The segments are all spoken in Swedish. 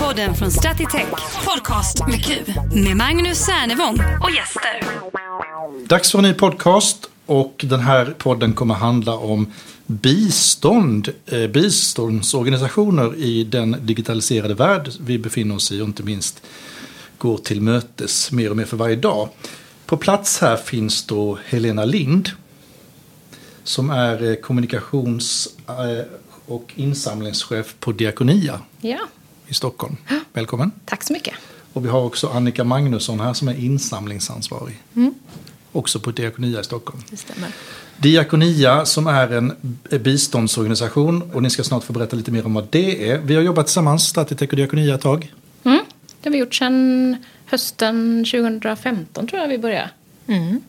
Podden från Stratitech. Podcast med Q. Med Magnus Cernevång och gäster. Dags för en ny podcast och den här podden kommer handla om bistånd, eh, biståndsorganisationer i den digitaliserade värld vi befinner oss i och inte minst går till mötes mer och mer för varje dag. På plats här finns då Helena Lind som är eh, kommunikations eh, och insamlingschef på Diakonia Ja, i Stockholm. Välkommen. tack så mycket. Och vi har också Annika Magnusson här som är insamlingsansvarig. Också på Diakonia i Stockholm. Det stämmer. Diakonia som är en biståndsorganisation och ni ska snart få berätta lite mer om vad det är. Vi har jobbat tillsammans, Stratitech och Diakonia ett tag. Mm. Det har vi gjort sedan hösten 2015 tror jag vi började.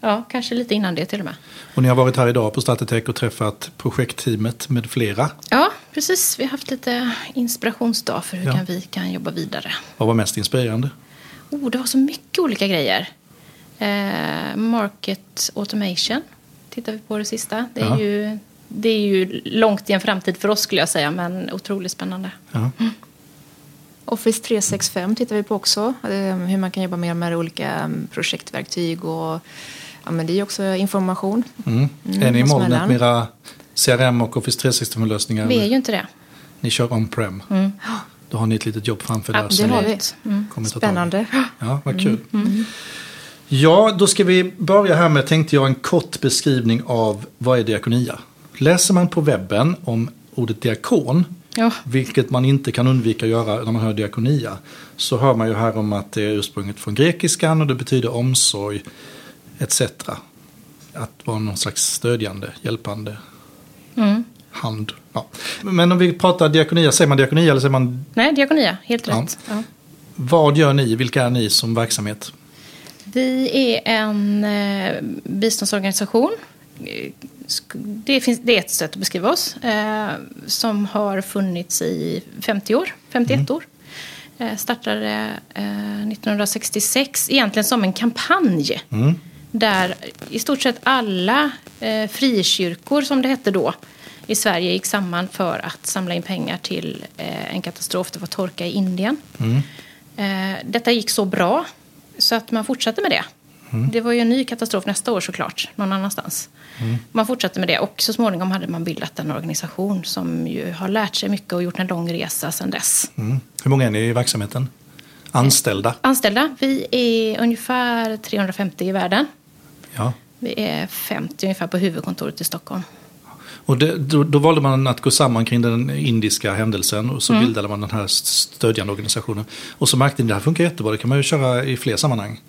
Ja, kanske lite innan det till och med. Och ni har varit här idag på Stratitech och träffat projektteamet med flera. Ja, precis. Vi har haft lite inspirationsdag för hur Ja. kan vi kan jobba vidare. Vad var mest inspirerande? Oh, det var så mycket olika grejer. Eh, market automation tittar vi på det sista. Det är, Ja. ju, det är ju långt i en framtid för oss skulle jag säga, men otroligt spännande. Ja. Office 365 tittar vi på också. eh, Hur man kan jobba mer med olika mm, projektverktyg och ja, men det är också information. Mm. Mm, är ni i molnet med era CRM och Office 365-lösningar? Vi är ju inte det. Ni kör on-prem? Då har ni ett litet jobb framför Ja, där. det har vi. Mm. Spännande. Ja, vad kul. Ja, då ska vi börja här med, tänkte jag, en kort beskrivning av vad är diakonia. Läser man på webben om ordet diakon, Ja. vilket man inte kan undvika att göra när man hör diakonia, så hör man ju här om att det är ursprunget från grekiskan och det betyder omsorg etc. Att vara någon slags stödjande, hjälpande Mm. hand. Ja. Men om vi pratar diakonia, säger man diakonia eller säger man Nej, diakonia, helt rätt. Ja. vad gör ni? Vilka är ni som verksamhet? Vi är en eh, biståndsorganisation. Det, finns, det är ett sätt att beskriva oss. Eh, som har funnits i 50 år, 51 år. Eh, startade eh, 1966 egentligen som en kampanj. Där i stort sett alla eh, frikyrkor, som det hette då, i Sverige gick samman för att samla in pengar till eh, en katastrof. Det var torka i Indien. Eh, detta gick så bra så att man fortsatte med det. Det var ju en ny katastrof nästa år såklart, någon annanstans. Man fortsatte med det och så småningom hade man bildat en organisation som ju har lärt sig mycket och gjort en lång resa sedan dess. Mm. Hur många är ni i verksamheten? Anställda? Anställda, vi är ungefär 350 i världen. Ja. Vi är 50 ungefär på huvudkontoret i Stockholm. Och det, då, då valde man att gå samman kring den indiska händelsen och så Mm. bildade man den här stödjande organisationen. Och så märkte ni att det här funkar jättebra, det kan man ju köra i fler sammanhang.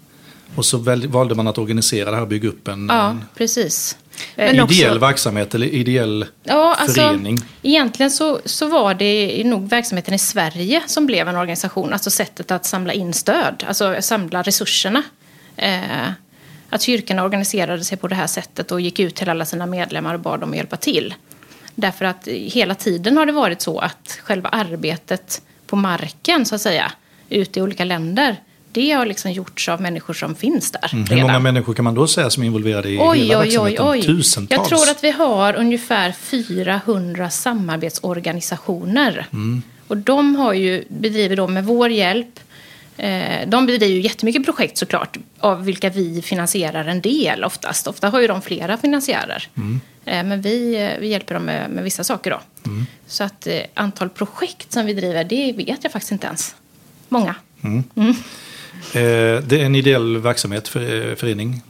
Och så väl, valde man att organisera det här och bygga upp en, Ja, en precis. Men Eh, också- ideell verksamhet eller ideell Ja, alltså, förening. Egentligen så, så var det nog verksamheten i Sverige som blev en organisation. Alltså sättet att samla in stöd, alltså samla resurserna. Eh, att kyrkorna organiserade sig på det här sättet och gick ut till alla sina medlemmar och bad dem att hjälpa till. Därför att hela tiden har det varit så att själva arbetet på marken, så att säga, ute i olika länder, det har liksom gjorts av människor som finns där Mm. Hur många människor kan man då säga som är involverade i Oj, hela oj, oj, oj. Tusentals? Jag tror att vi har ungefär 400 samarbetsorganisationer. Mm. Och de har ju, bedriver då med vår hjälp eh, de bedriver ju jättemycket projekt såklart, av vilka vi finansierar en del oftast. Ofta har ju de flera finansiärer. Mm. Eh, Men vi, eh, vi hjälper dem med, med vissa saker då. Mm. Så att antal projekt som vi driver, det vet jag faktiskt inte ens. Många. Eh, det är en ideell verksamhet, för, eh, förening.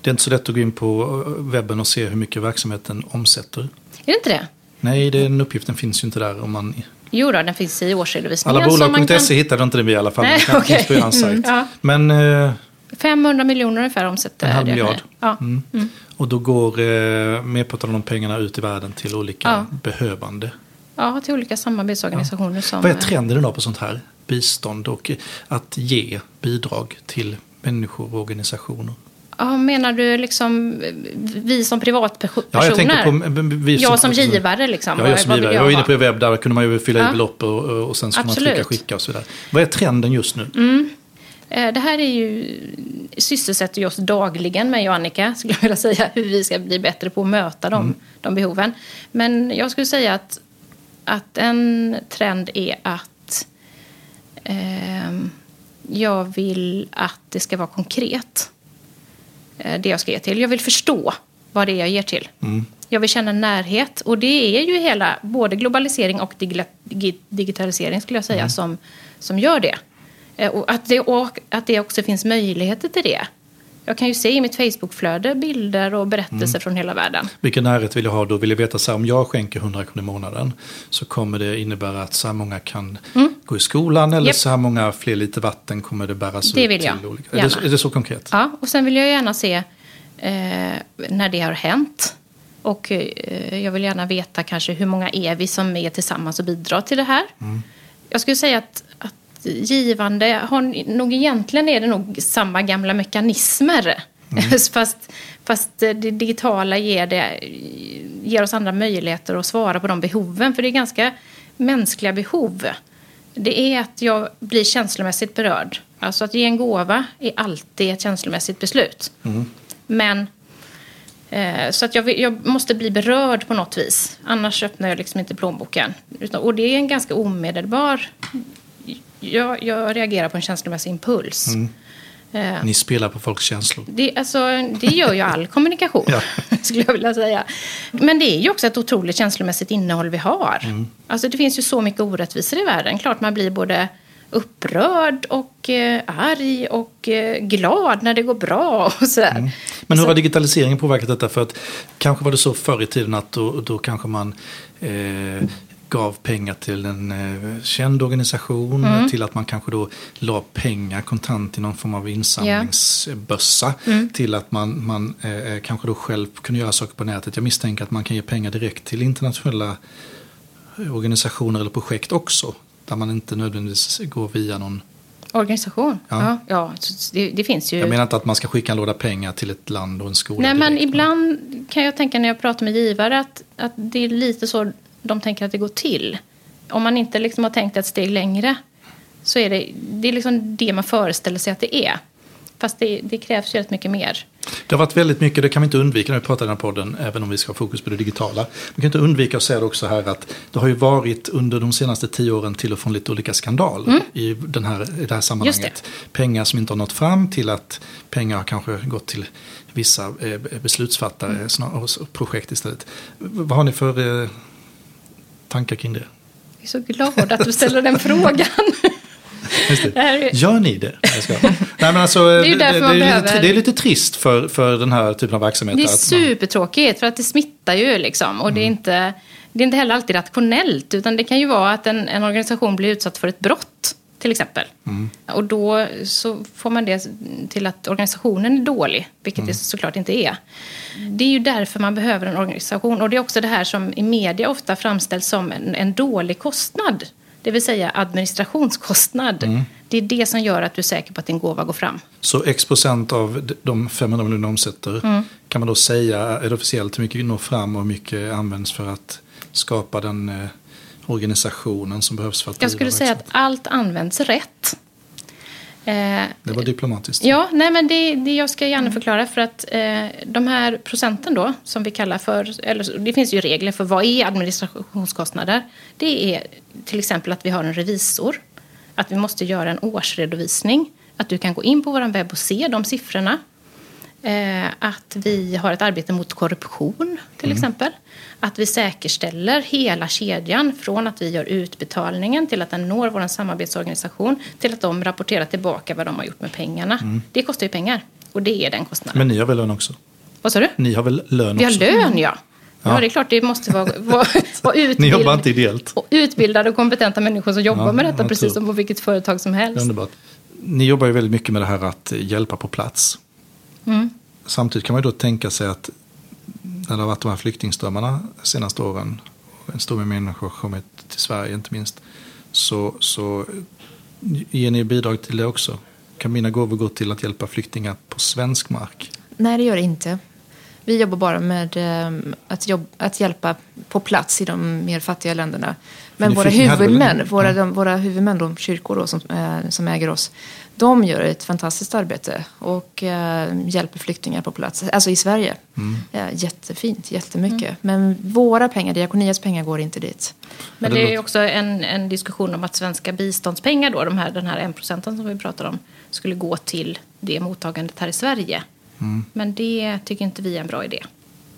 Det är inte så lätt att gå in på eh, webben och se hur mycket verksamheten omsätter. Är det inte det? Nej, den uppgiften finns ju inte där. Om man, Jo då, den finns i årsredovisningen. alla som man bolag.se kan- hittar du inte den i alla fall. Nej, finns på sajt. Mm, ja. Men, eh, 500 miljoner ungefär omsätter En halv det. miljard. Ja. mm. Och då går eh, merparten av de pengarna ut i världen till olika Ja. behövande. ja, till olika samarbetsorganisationer som... Vad är trenden idag på sånt här? Bistånd och att ge bidrag till människor och organisationer. Ja, menar du liksom vi som privatpersoner? Ja, jag tänker på vi Jag som givare liksom. Ja, jag som givare. Jag var inne på webb, där kunde man ju fylla i Ja. belopp och, och sen skulle man trycka skicka och så vidare. Vad är trenden just nu? Eh, Det här är ju, sysselsätter ju oss dagligen, och Annika, skulle jag vilja säga, hur vi ska bli bättre på att möta de, de behoven. Men jag skulle säga att, att en trend är att jag vill att det ska vara konkret, eh, det jag ska ge till. Jag vill förstå vad det är jag ger till. Jag vill känna närhet. Och det är ju hela, både globalisering och digitalisering skulle jag säga, som, som gör det. Eh, Och att, det. och att det också finns möjligheter till det. Jag kan ju se i mitt Facebookflöde bilder och berättelser från hela världen. Vilken närhet vill jag ha då? Vill jag veta så här, om jag skänker 100 kronor i månaden så kommer det innebära att så här många kan gå i skolan eller Mm. Japp. så här många fler liter vatten kommer det bäras Det ut vill jag, till olika. Är det, gärna. så- är det så konkret? Ja, och sen vill jag gärna se eh, när det har hänt. Och eh, jag vill gärna veta kanske hur många är vi som är tillsammans och bidrar till det här. Jag skulle säga att givande, har, nog egentligen är det nog samma gamla mekanismer. fast, fast det digitala ger, det, ger oss andra möjligheter att svara på de behoven. För det är ganska mänskliga behov. Det är att jag blir känslomässigt berörd. Alltså att ge en gåva är alltid ett känslomässigt beslut. Men eh, så att jag, jag måste bli berörd på något vis. Annars öppnar jag liksom inte plånboken. Utan, och det är en ganska omedelbar... Jag, jag reagerar på en känslomässig impuls. Eh, Ni spelar på folks känslor. det, alltså, det gör ju all kommunikation, Ja. skulle jag vilja säga. Men det är ju också ett otroligt känslomässigt innehåll vi har. Alltså, det finns ju så mycket orättvisor i världen. Klart man blir både upprörd och eh, arg och eh, glad när det går bra. Och sådär. Men hur har digitaliseringen påverkat detta? För att kanske var det så förr i tiden att då, då kanske man eh, gav pengar till en eh, känd organisation. Mm. Till att man kanske då la pengar kontant i någon form av insamlingsbössa. Till att man, man eh, kanske då själv kunde göra saker på nätet. Jag misstänker att man kan ge pengar direkt till internationella organisationer eller projekt också. Där man inte nödvändigtvis går via någon Organisation? Ja. Ja, ja det, det finns ju. Jag menar inte att man ska skicka en låda pengar till ett land och en skola Nej, men direkt, ibland kan jag tänka när jag pratar med givare att, att det är lite så de tänker att det går till. Om man inte liksom har tänkt ett steg längre så är det, det är liksom det man föreställer sig att det är. Fast det, det krävs ju rätt mycket mer. Det har varit väldigt mycket, det kan vi inte undvika när vi pratar i den här podden, även om vi ska ha fokus på det digitala. Vi kan inte undvika att säga det också här att det har ju varit under de senaste tio åren till och från lite olika skandaler i, den här, i det här sammanhanget. Pengar som inte har nått fram till att pengar har kanske gått till vissa eh, beslutsfattare Mm. och projekt istället. Vad har ni för eh, tankar kring det? Jag är så glad att du ställer den frågan. Det. Det är- Gör ni det? Nej, men alltså, är ju det, därför det, man är lite, det är lite trist för, för den här typen av verksamhet. Det är supertråkigt för att det smittar ju liksom. Och det, är Mm. inte, det är inte heller alltid rationellt. Utan det kan ju vara att en, en organisation blir utsatt för ett brott. Till exempel. Mm. Och då så får man det till att organisationen är dålig. Vilket Mm. det såklart inte är. Det är ju därför man behöver en organisation. Och det är också det här som i media ofta framställs som en, en dålig kostnad. Det vill säga administrationskostnad. Mm. Det är det som gör att du är säker på att din gåva går fram. Så x procent av de 500 miljoner omsätter Mm. kan man då säga, är det officiellt, hur mycket når fram och hur mycket används för att skapa den eh, organisationen som behövs för att Jag skulle säga att allt används rätt. Eh, Det var diplomatiskt. ja, nej men det, det jag ska gärna förklara för att eh, de här procenten då som vi kallar för, eller det finns ju regler för vad är administrationskostnader. Det är till exempel att vi har en revisor, att vi måste göra en årsredovisning, att du kan gå in på vår webb och se de siffrorna. Eh, att vi har ett arbete mot korruption, till exempel. Att vi säkerställer hela kedjan från att vi gör utbetalningen till att den når vår samarbetsorganisation till att de rapporterar tillbaka vad de har gjort med pengarna. Det kostar ju pengar och det är den kostnaden. Men ni har väl lön också? Vad sa du? Ni har väl lön Vi har också? lön, ja. Ja, Ja. det är klart. Det måste vara, vara, vara Ni utbild, jobbar inte ideellt? och utbildade och kompetenta människor som jobbar Ja, med detta precis som på vilket företag som helst. Underbart. Ni jobbar ju väldigt mycket med det här att hjälpa på plats. Mm. Samtidigt kan man ju då tänka sig att när det har varit de här flyktingströmmarna de senaste åren, en stor mängd människor har kommit till Sverige inte minst, så, så ger ni bidrag till det också. Kan mina gåvor gå till att hjälpa flyktingar på svensk mark? Nej, det gör det inte. Vi jobbar bara med eh, att, jobb, att hjälpa på plats i de mer fattiga länderna. Men våra huvudmän, våra, de, våra huvudmän, de kyrkor då, som, eh, som äger oss, de gör ett fantastiskt arbete och eh, hjälper flyktingar på plats, alltså i Sverige. Mm. Eh, jättefint, jättemycket. Men våra pengar, Diakonias pengar, går inte dit. Men det är ju också en, en diskussion om att svenska biståndspengar, då, de här, den här 1 procenten som vi pratar om, skulle gå till det mottagandet här i Sverige. Mm. Men det tycker inte vi är en bra idé.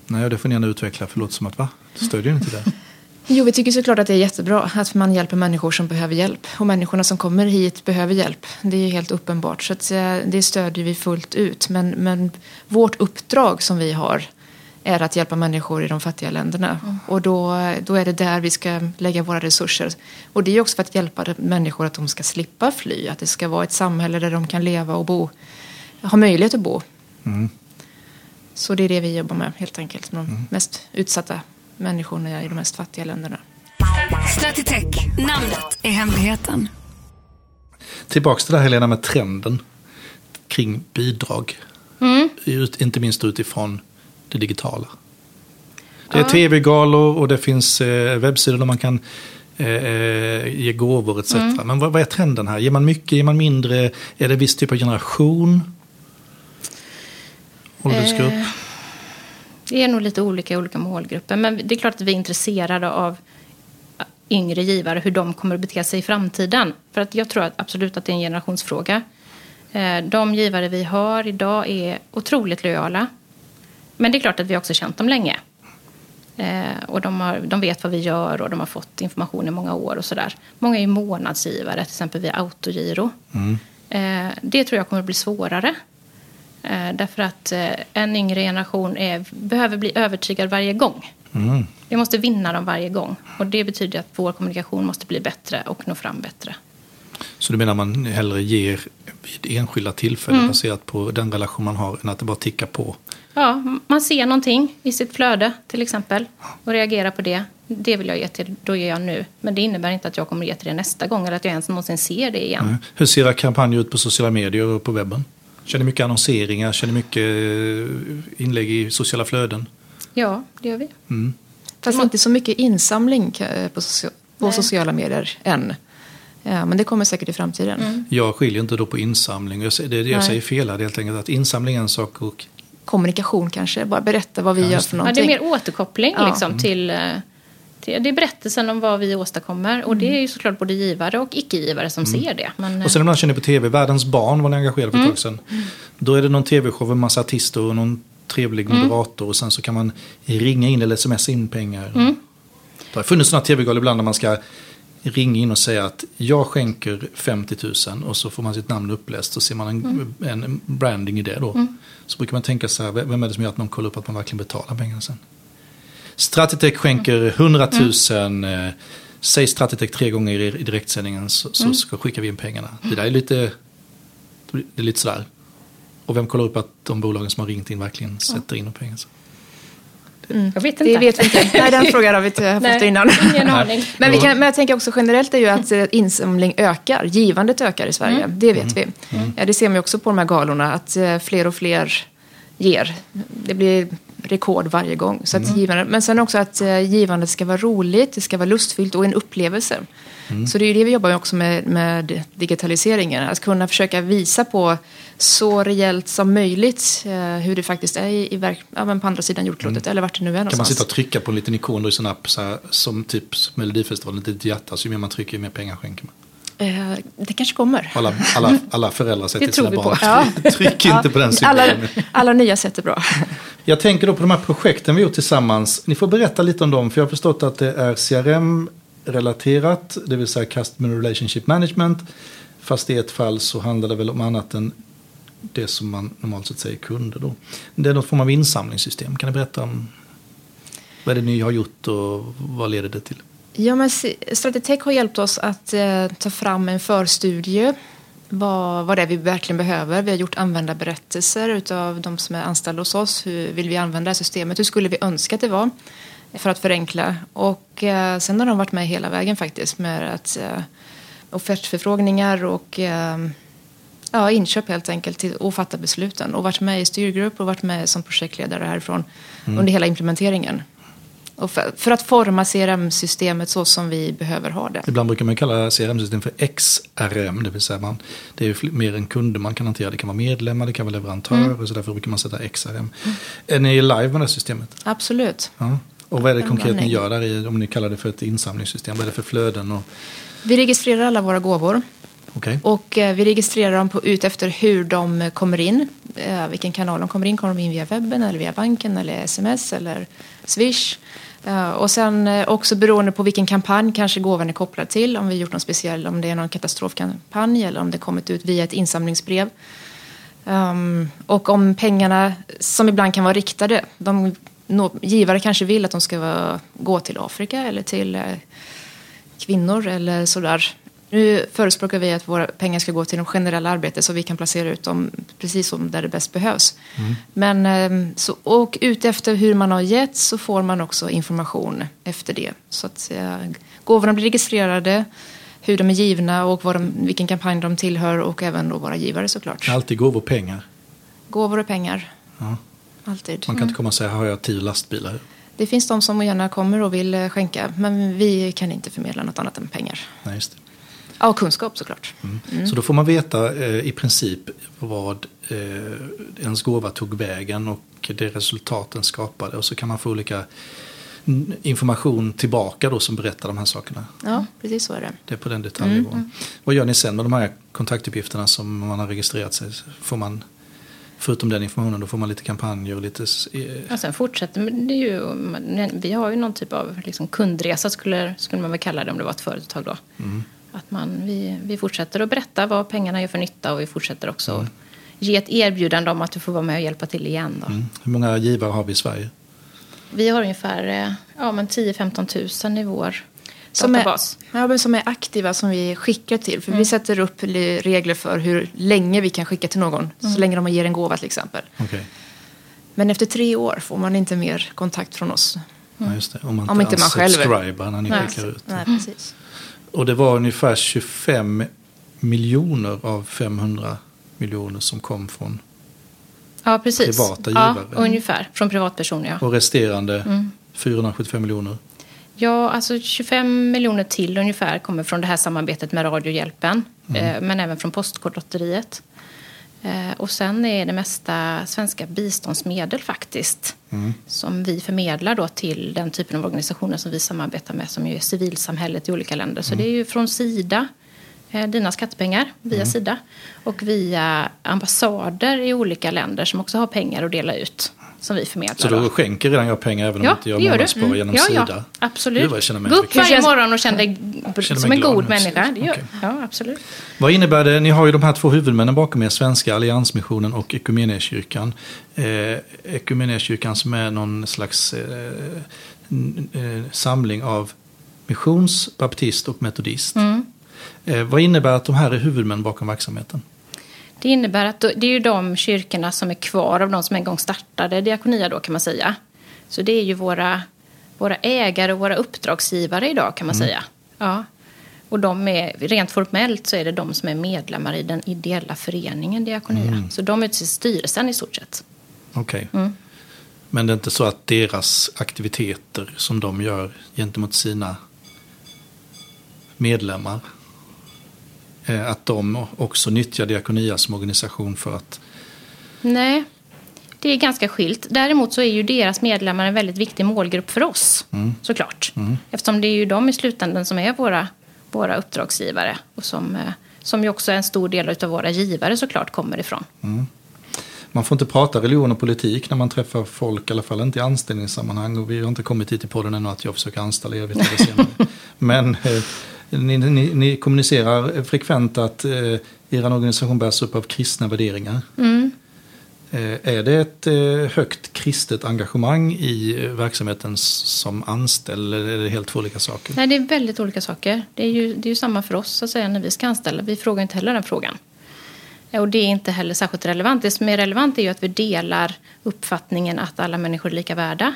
Nej, det får ni gärna utveckla, för det låter som att va? Stödjer ni inte det? Jo, vi tycker såklart att det är jättebra att man hjälper människor som behöver hjälp. Och människorna som kommer hit behöver hjälp. Det är helt uppenbart. Så eh, det stödjer vi fullt ut. Men, men vårt uppdrag som vi har är att hjälpa människor i de fattiga länderna. Och då, då är det där vi ska lägga våra resurser. Och det är också för att hjälpa människor att de ska slippa fly. Att det ska vara ett samhälle där de kan leva och bo. Ha möjlighet att bo. Mm. Så det är det vi jobbar med helt enkelt. Med de mest utsatta människorna i de mest fattiga länderna. Stratitech, namnet är hemligheten. Tillbaks till det här Helena med trenden kring bidrag. Ut, inte minst utifrån det digitala. Det är tv-galor och det finns eh, webbsidor där man kan eh, eh, ge gåvor etc. Men vad, vad är trenden här? Ger man mycket, ger man mindre? Är det viss typ av generation? Åldersgrupp? Eh, Det är nog lite olika i olika målgrupper. Men det är klart att vi är intresserade av yngre givare, hur de kommer att bete sig i framtiden. För att jag tror att absolut att det är en generationsfråga. Eh, De givare vi har idag är otroligt lojala. Men det är klart att vi också känt dem länge. Eh, och de, har, de vet vad vi gör och de har fått information i många år och sådär. Många är månadsgivare, till exempel via autogiro. Eh, det tror jag kommer att bli svårare. Eh, därför att eh, en yngre generation är, behöver bli övertygad varje gång. Mm. Vi måste vinna dem varje gång. Och det betyder att vår kommunikation måste bli bättre och nå fram bättre. Så du menar man hellre ger vid enskilda tillfällen baserat på den relation man har än att det bara tickar på? Ja, man ser någonting i sitt flöde till exempel och reagerar på det. Det vill jag ge till, då ger jag nu. Men det innebär inte att jag kommer ge till det nästa gång eller att jag ens någonsin ser det igen. Hur ser era kampanjer ut på sociala medier och på webben? Ni mycket annonseringar? Ni mycket eh, inlägg i sociala flöden? Ja, det gör vi. Fast inte så mycket insamling eh, på, socia- på sociala medier än. Ja, men det kommer säkert i framtiden. Mm. Jag skiljer inte då på insamling. Jag säger, det det jag Nej. säger fel här. Helt enkelt att insamling är en sak och Kommunikation kanske, bara berätta vad vi Ja, gör för Ja, det är någonting. mer återkoppling Ja. liksom, till, eh, till... Det är berättelsen om vad vi åstadkommer. Och det är ju såklart både givare och icke-givare som ser det. Men, Och sen ibland känner jag på tv, Världens barn var ni engagerade för Mm. ett tag sedan. Då är det någon tv-show med massa artister och någon trevlig Mm. moderator och sen så kan man ringa in eller smsa in pengar. Mm. Det har funnits sådana tv-galor ibland där man ska ringa in och säga att jag skänker 50 000 och så får man sitt namn uppläst och ser man en, Mm. en branding i det då. Så brukar man tänka så här, vem är det som gör att någon kollar upp att man verkligen betalar pengarna sen? Stratitech skänker 100 000, eh, säg Stratitech tre gånger i i direktsändningen så, så ska skickar vi in pengarna. Det där är lite, det är lite sådär. Och vem kollar upp att de bolagen som har ringt in verkligen sätter in pengar? Så. jag vet inte. Det vet vi inte. Nej, den frågan har vi inte Nej, innan. ingen aning. Men, vi kan, men jag tänker också generellt är ju att eh, insamling ökar. Givandet ökar i Sverige. Mm. Det vet vi. Ja, det ser man ju också på de här galorna. Att eh, fler och fler ger. Det blir rekord varje gång. Så att givande, men sen också att eh, givandet ska vara roligt, det ska vara lustfyllt och en upplevelse. Så det är ju det vi jobbar med också med, med digitaliseringen. Att kunna försöka visa på så rejält som möjligt eh, hur det faktiskt är i, i verk, ja, på andra sidan jordklotet. Eller vart det nu är Kan man någonstans. sitta och trycka på en liten ikon i sin app så här, som typ Melodifestivalen, ett litet hjärta. Så ju mer man trycker ju mer pengar skänker man. Eh, det kanske kommer. Alla, alla, alla föräldrar säger till sina barn. Ja. Tryck inte på den alla, symbolen. alla nya sätt är bra. Jag tänker då på de här projekten vi gjort tillsammans. Ni får berätta lite om dem, för jag har förstått att det är CRM-relaterat, det vill säga Customer Relationship Management. Fast i ett fall så handlar det väl om annat än det som man normalt sett säger kunder då. Det är någon form av insamlingssystem. Kan ni berätta om vad är det ni har gjort och vad leder det till? Ja, men Stratitech har hjälpt oss att eh, ta fram en förstudie. Vad, vad det är vi verkligen behöver. Vi har gjort användarberättelser utav de som är anställda hos oss. Hur vill vi använda det här systemet? Hur skulle vi önska att det var? För att förenkla. Och eh, sen har de varit med hela vägen faktiskt med att eh, offertförfrågningar och eh, Ja, inköp helt enkelt till, och fatta besluten. Och varit med i styrgrupp och varit med som projektledare härifrån under hela implementeringen. Och för, för att forma CRM-systemet så som vi behöver ha det. Ibland brukar man kalla CRM-system för XRM, det vill säga man, det är mer än kunder man kan hantera. Det kan vara medlemmar, det kan vara leverantörer, så därför brukar man sätta XRM. Är ni live med det här systemet? Absolut. Ja. Och vad är det En konkret ni gör där i, om ni kallar det för ett insamlingssystem? Vad är det för flöden? Och, Vi registrerar alla våra gåvor. okej. Och eh, vi registrerar dem på, ut efter hur de kommer in. Eh, vilken kanal de kommer in. Kommer de in via webben eller via banken eller sms eller swish. Eh, och sen eh, också beroende på vilken kampanj kanske gåvan är kopplad till. Om vi gjort någon speciell, om det är någon katastrofkampanj eller om det kommit ut via ett insamlingsbrev. Um, och om pengarna, som ibland kan vara riktade, de, no, givare kanske vill att de ska vara, gå till Afrika eller till eh, kvinnor eller sådär. Nu förespråkar vi att våra pengar ska gå till de generella arbetet så vi kan placera ut dem precis som där det bäst behövs. Men ehm, så, och ut efter hur man har gett så får man också information efter det. Så att gåvorna blir registrerade, hur de är givna och vad de, vilken kampanj de tillhör och även då våra givare såklart. Alltid gåvor pengar. Gåvor och pengar. Ja. Alltid. Man kan inte komma och säga, har jag tio lastbilar? Det finns de som gärna kommer och vill skänka men vi kan inte förmedla något annat än pengar. Nej, just det. Ja, kunskap såklart. Så då får man veta eh, i princip vad eh, ens gåva tog vägen och det resultaten skapade. Och så kan man få olika mm, information tillbaka då som berättar de här sakerna. Ja, precis så är det. Det är på den detaljnivån. Vad gör ni sen med de här kontaktuppgifterna som man har registrerat sig? Får man, förutom den informationen, då får man lite kampanjer och lite... eh, Och sen fortsätter men det ju, vi har ju någon typ av liksom kundresa skulle, skulle man väl kalla det om det var ett företag då. Att man, vi, vi fortsätter att berätta vad pengarna gör för nytta och vi fortsätter också att ge ett erbjudande om att du får vara med och hjälpa till igen. Då. Mm. Hur många givare har vi i Sverige? Vi har ungefär eh, ja, men 10-15 000 i vår Som är, databas. ja, men som är aktiva som vi skickar till. För vi sätter upp le- regler för hur länge vi kan skicka till någon. Så länge de ger en gåva till exempel. Okej. Men efter tre år får man inte mer kontakt från oss. Ja, just det. Om man Om inte, inte man själv- när ni Nej. skickar ut. Nej, precis. Och det var ungefär 25 miljoner av 500 miljoner som kom från Ja, precis. Privata ja, givare. ungefär. Från privatpersoner, ja. och resterande Mm. 475 miljoner. Ja, alltså 25 miljoner till ungefär kommer från det här samarbetet med Radiohjälpen. Eh, men även från Postkodlotteriet. Eh, och sen är det mesta svenska biståndsmedel faktiskt. Som vi förmedlar då till den typen av organisationer som vi samarbetar med. Som är civilsamhället i olika länder. Så det är ju från Sida. eh, Dina skattepengar via Sida. Och via ambassader i olika länder som också har pengar att dela ut. Som vi förmedlar. Så då. skänker redan jag pengar även om Ja, inte jag gör du. månadsspar Mm. genom ja, Sida? Ja, absolut. Gå upp varje morgon och känn dig som en god människa. Det gör. Okej. Ja, absolut. Vad innebär det? Ni har ju de här två huvudmännen bakom er, Svenska Alliansmissionen och Equmeniakyrkan. Eh, Equmeniakyrkan som är någon slags eh, eh, samling av missions, baptist och metodist. Mm. Eh, vad innebär att de här är huvudmän bakom verksamheten? Det innebär att det är ju de kyrkorna som är kvar av de som en gång startade Diakonia då kan man säga. Så det är ju våra, våra ägare och våra uppdragsgivare idag kan man säga. Ja. Och de är, rent formellt så är det de som är medlemmar i den ideella föreningen Diakonia. Så de utser styrelsen i stort sett. Okej. Mm. Men det är inte så att deras aktiviteter som de gör gentemot sina medlemmar, att de också nyttjar Diakonia som organisation för att Nej, det är ganska skilt. Däremot så är ju deras medlemmar en väldigt viktig målgrupp för oss, såklart. Eftersom det är ju de i slutändan som är våra, våra uppdragsgivare och som, eh, som ju också är en stor del av våra givare såklart kommer ifrån. Man får inte prata religion och politik när man träffar folk, i alla fall inte i anställningssammanhang. Och vi har inte kommit hit i podden ännu att jag försöker anställa er, vet det senare. Men eh, ni, ni, ni kommunicerar frekvent att eh, er organisation bärs upp av kristna värderingar. Eh, är det ett eh, högt kristet engagemang i eh, verksamheten som anställd eller är det helt två olika saker? Nej, det är väldigt olika saker. Det är ju, det är ju samma för oss så att säga, när vi ska anställa. Vi frågar inte heller den frågan. Och det är inte heller särskilt relevant. Det som är relevant är ju att vi delar uppfattningen att alla människor är lika värda.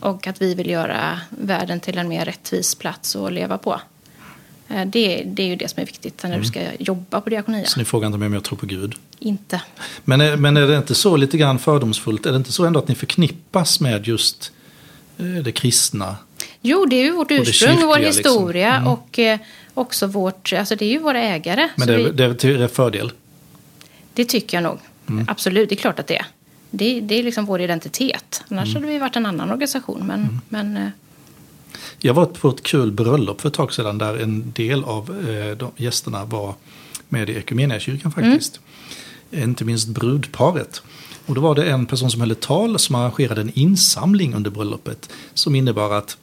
Och att vi vill göra världen till en mer rättvis plats att leva på. Eh, det, det är ju det som är viktigt när du ska jobba på diakonia. Så ni frågar inte mig om jag tror på Gud. Inte. Men, är- men är det inte så lite grann fördomsfullt? Är det inte så ändå att ni förknippas med just eh, det kristna? Jo, det är ju vårt ursprung, vår kyrkliga, liksom. historia och eh, också vårt... Alltså det är ju våra ägare. Men det, vi, är- det är till er fördel? det tycker jag nog. Mm. Absolut, det är klart att det är. Det, det är liksom vår identitet. Annars Mm. hade vi varit en annan organisation. Men, men eh, Jag var på ett kul bröllop för ett tag sedan där en del av eh, gästerna var med i Equmeniakyrkan faktiskt. Inte minst brudparet. Och då var det en person som höll ett tal som arrangerade en insamling under bröllopet. Som innebar att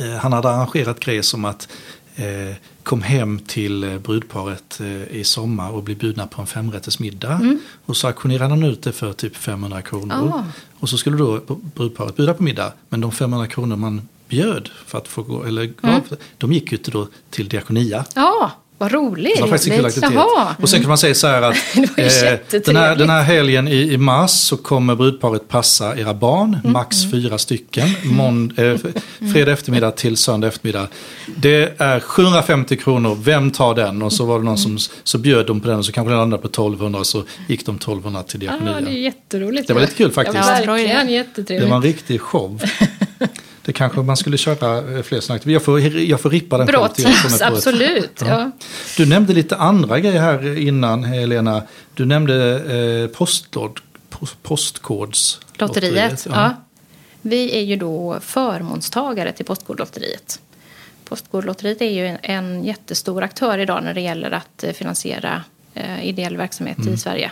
eh, han hade arrangerat grejer som att eh, kom hem till eh, brudparet eh, i sommar och bli bjudna på en femrättersmiddag. Och så auktionerade han ut det för typ 500 kronor. Ah. Och så skulle då brudparet bjuda på middag. Men de 500 kronor man bjöd för att få gå, eller gav, de gick ju inte då till diakonia. ja, vad roligt. Det var faktiskt kul aktivitet. Jaha. Och sen kan man säga så här att eh, den, här, den här helgen i, i mars så kommer brudparet passa era barn, Mm. max fyra stycken, månd, eh, fredag eftermiddag till söndag eftermiddag. Det är 750 kronor, vem tar den? Och så var det någon som så bjöd de på den och så kanske den landade på 1200 och så gick de 1200 till Ja, diakonia. det är jätteroligt. Det var lite kul faktiskt. Ja, verkligen Det var en riktig show. Det kanske man skulle köra eh, fler aktiviteter. Jag får, jag får rippa den ett- absolut. Ja. Ja. Du nämnde lite andra grejer här innan, Helena. Du nämnde eh, postlåd, post, postkodslotteriet. Lotteriet, ja. Vi är ju då förmånstagare till Postkodlotteriet. Postkodlotteriet är ju en, jättestor aktör idag när det gäller att eh, finansiera ideell verksamhet Mm. i Sverige.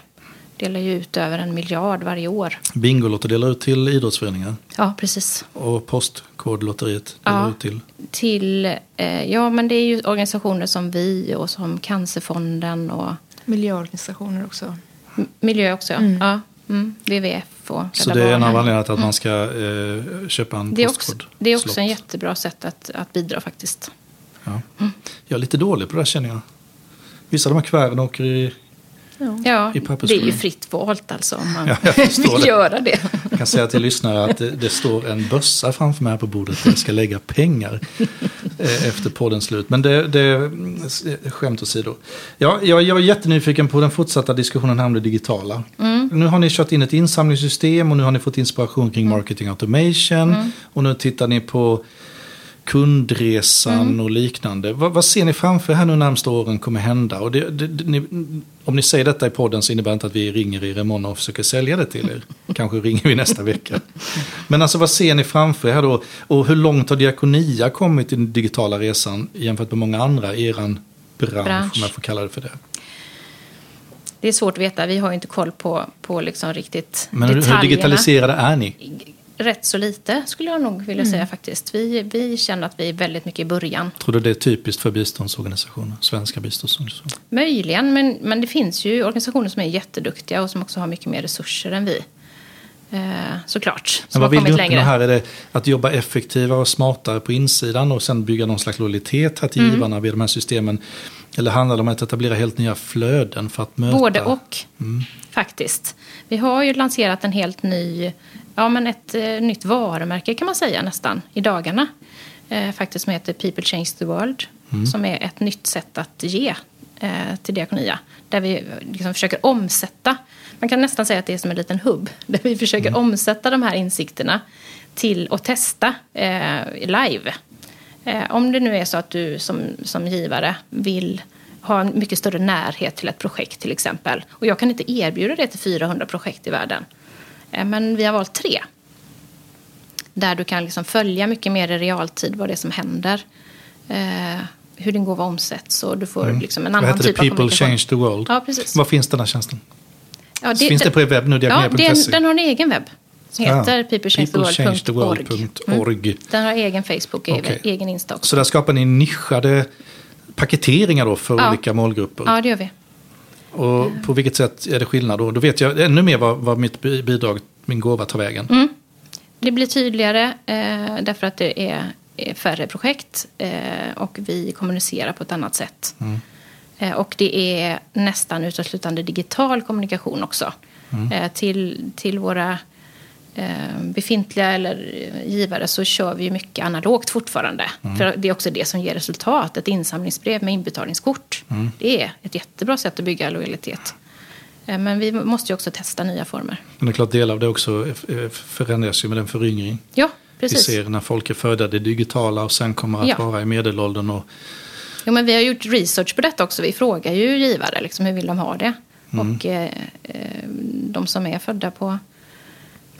Delar ju ut över en miljard varje år. Bingolotto delar ut till idrottsföreningar. Ja, precis. Och postkodlotteriet delar Ja. ut till... Till, eh, ja men det är ju organisationer som vi och som Cancerfonden och Miljöorganisationer också. m- miljö också. Ja. Ja. Mm, WWF och Så det är en av anledningarna till att man ska eh, köpa en Det är också, postkod. det är också en slott. jättebra sätt att, att bidra faktiskt. Ja. Jag är lite dålig på det här känner jag. Vissa av de här kuverten åker i... Ja, I det är ju fritt valt alltså om man Ja, vill det. göra det. Jag kan säga till lyssnare att det, det står en bössa framför mig här på bordet där jag ska lägga pengar eh, efter poddens slut. Men det, det mm, s- skämt åsido. Ja, jag, jag är jättenyfiken på den fortsatta diskussionen här om det digitala. Nu har ni kört in ett insamlingssystem och nu har ni fått inspiration kring marketing automation. Och nu tittar ni på kundresan och liknande. Vad, vad ser ni framför här nu närmsta åren kommer hända? Och det, det, det, ni, om ni säger detta i podden så innebär det inte att vi ringer er imorgon och försöker sälja det till er. Kanske ringer vi nästa vecka. Men alltså vad ser ni framför er här då? Och hur långt har Diakonia kommit i den digitala resan jämfört med många andra i eran bransch, Bransch. om jag får kalla det för det? Det är svårt att veta. Vi har inte koll på, på liksom riktigt Men hur, hur detaljerna. digitaliserade är ni? Rätt så lite skulle jag nog vilja säga faktiskt. Vi, vi känner att vi är väldigt mycket i början. Tror du det är typiskt för biståndsorganisationer, svenska biståndsorganisationer? Möjligen, men, men det finns ju organisationer som är jätteduktiga och som också har mycket mer resurser än vi. Eh, såklart. Som Men vad vill du uppnå längre. här? Är det att jobba effektivare och smartare på insidan och sen bygga någon slags lojalitet här till Mm. givarna vid de här systemen? Eller handlar det om att etablera helt nya flöden för att möta? Både och, faktiskt. Vi har ju lanserat en helt ny, ja men ett eh, nytt varumärke kan man säga nästan i dagarna. Eh, faktiskt som heter People Change the World. Som är ett nytt sätt att ge eh, till Diakonia. Där vi liksom försöker omsätta, man kan nästan säga att det är som en liten hubb. Där vi försöker omsätta de här insikterna till att testa eh, live. Eh, om det nu är så att du som, som givare vill ha en mycket större närhet till ett projekt till exempel. Och jag kan inte erbjuda det till 400 projekt i världen. Eh, men vi har valt tre. Där du kan liksom följa mycket mer i realtid vad det är som händer. Eh, hur din gåva omsätts och du får liksom en annan heter det? typ av People change the world. Ja, precis. Var finns den här tjänsten? Ja, Finns det på er webb nu, Ja, den, den har en egen webb. Som heter Ja, peoplechangetheworld.org. peoplechangetheworld.org. Den har egen Facebook och Okej. egen Insta också. Så där skapar ni nischade paketeringar då för Ja. olika målgrupper. Ja, det gör vi. Och på vilket sätt är det skillnad då? Då vet jag ännu mer vad, vad mitt bi- bidrag, min gåva tar vägen. Mm. Det blir tydligare eh, därför att det är, är färre projekt eh, och vi kommunicerar på ett annat sätt. Eh, och det är nästan uteslutande digital kommunikation också. Eh, till, till våra befintliga eller eh, givare så kör vi mycket analogt fortfarande. Mm. För det är också det som ger resultat. Ett insamlingsbrev med inbetalningskort. Mm. Det är ett jättebra sätt att bygga lojalitet. Eh, Men vi måste ju också testa nya former. Men det är klart, del av det också eh, förändras ju med den föryngring. Ja, Vi precis. ser när folk är födda det digitala och sen kommer att Ja. vara i medelåldern. Och, Jo, men vi har gjort research på detta också. Vi frågar ju givare liksom, hur vill de ha det. Mm. Och eh, eh, de som är födda på,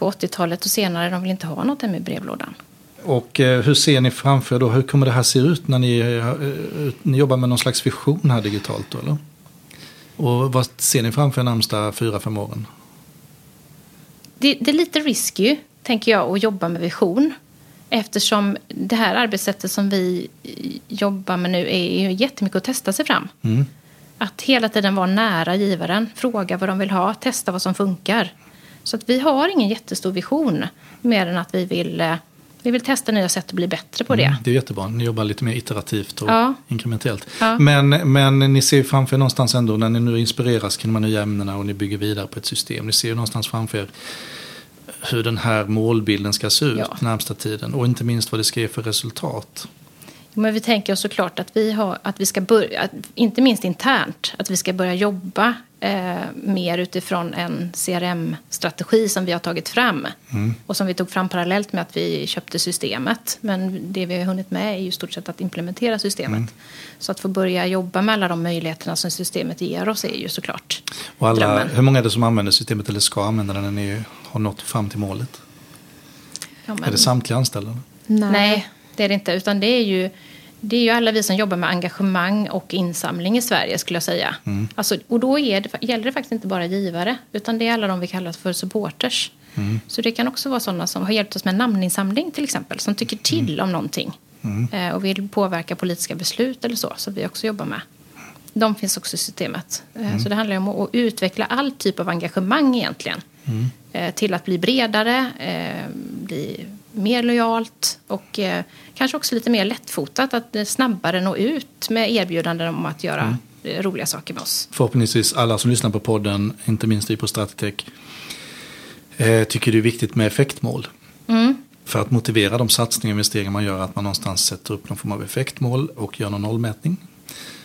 på 80-talet och senare, de vill inte ha något hemma i brevlådan. och eh, hur ser ni framför er då? Hur kommer det här se ut när ni, eh, ni jobbar med någon slags vision här digitalt? Då, eller? Och vad ser ni framför er närmsta fyra, fem åren? Det, det är lite risky, tänker jag, att jobba med vision. Eftersom det här arbetssättet som vi jobbar med nu är ju jättemycket att testa sig fram. Mm. Att hela tiden vara nära givaren, fråga vad de vill ha, testa vad som funkar. Så att vi har ingen jättestor vision, mer än att vi vill, eh, vi vill testa nya sätt att bli bättre på det. Mm, det är jättebra. Ni jobbar lite mer iterativt och Ja. inkrementellt. Ja. Men, men ni ser framför er någonstans ändå när ni nu inspireras kring de här nya ämnena och ni bygger vidare på ett system. Ni ser ju någonstans framför er hur den här målbilden ska se ut Ja. närmsta tiden. Och inte minst vad det ska ge för resultat. Men vi tänker oss såklart att vi, har, att vi ska börja, inte minst internt, att vi ska börja jobba eh, mer utifrån en CRM-strategi som vi har tagit fram. Och som vi tog fram parallellt med att vi köpte systemet. Men det vi har hunnit med är ju i stort sett att implementera systemet. Så att få börja jobba med alla de möjligheterna som systemet ger oss är ju såklart Och alla, drömmen. hur många är det som använder systemet eller ska använda det när ni har nått fram till målet? Ja, men- Är det samtliga anställda? Nej, det är det inte. Utan det är ju, det är ju alla vi som jobbar med engagemang och insamling i Sverige skulle jag säga. Alltså, och då det, gäller det faktiskt inte bara givare, utan det är alla de vi kallar för supporters. Så det kan också vara sådana som har hjälpt oss med namninsamling till exempel, som tycker till om någonting. Eh, och vill påverka politiska beslut eller så, som vi också jobbar med. De finns också i systemet. Eh, Så det handlar om att utveckla all typ av engagemang egentligen. Eh, till att bli bredare, bli mer lojalt och eh, kanske också lite mer lättfotat. Att eh, snabbare nå ut med erbjudanden om att göra eh, roliga saker med oss. Förhoppningsvis alla som lyssnar på podden, inte minst vi på Stratitech, eh, tycker det är viktigt med effektmål. För att motivera de satsningar och investeringar man gör, att man någonstans sätter upp någon form av effektmål och gör någon nollmätning.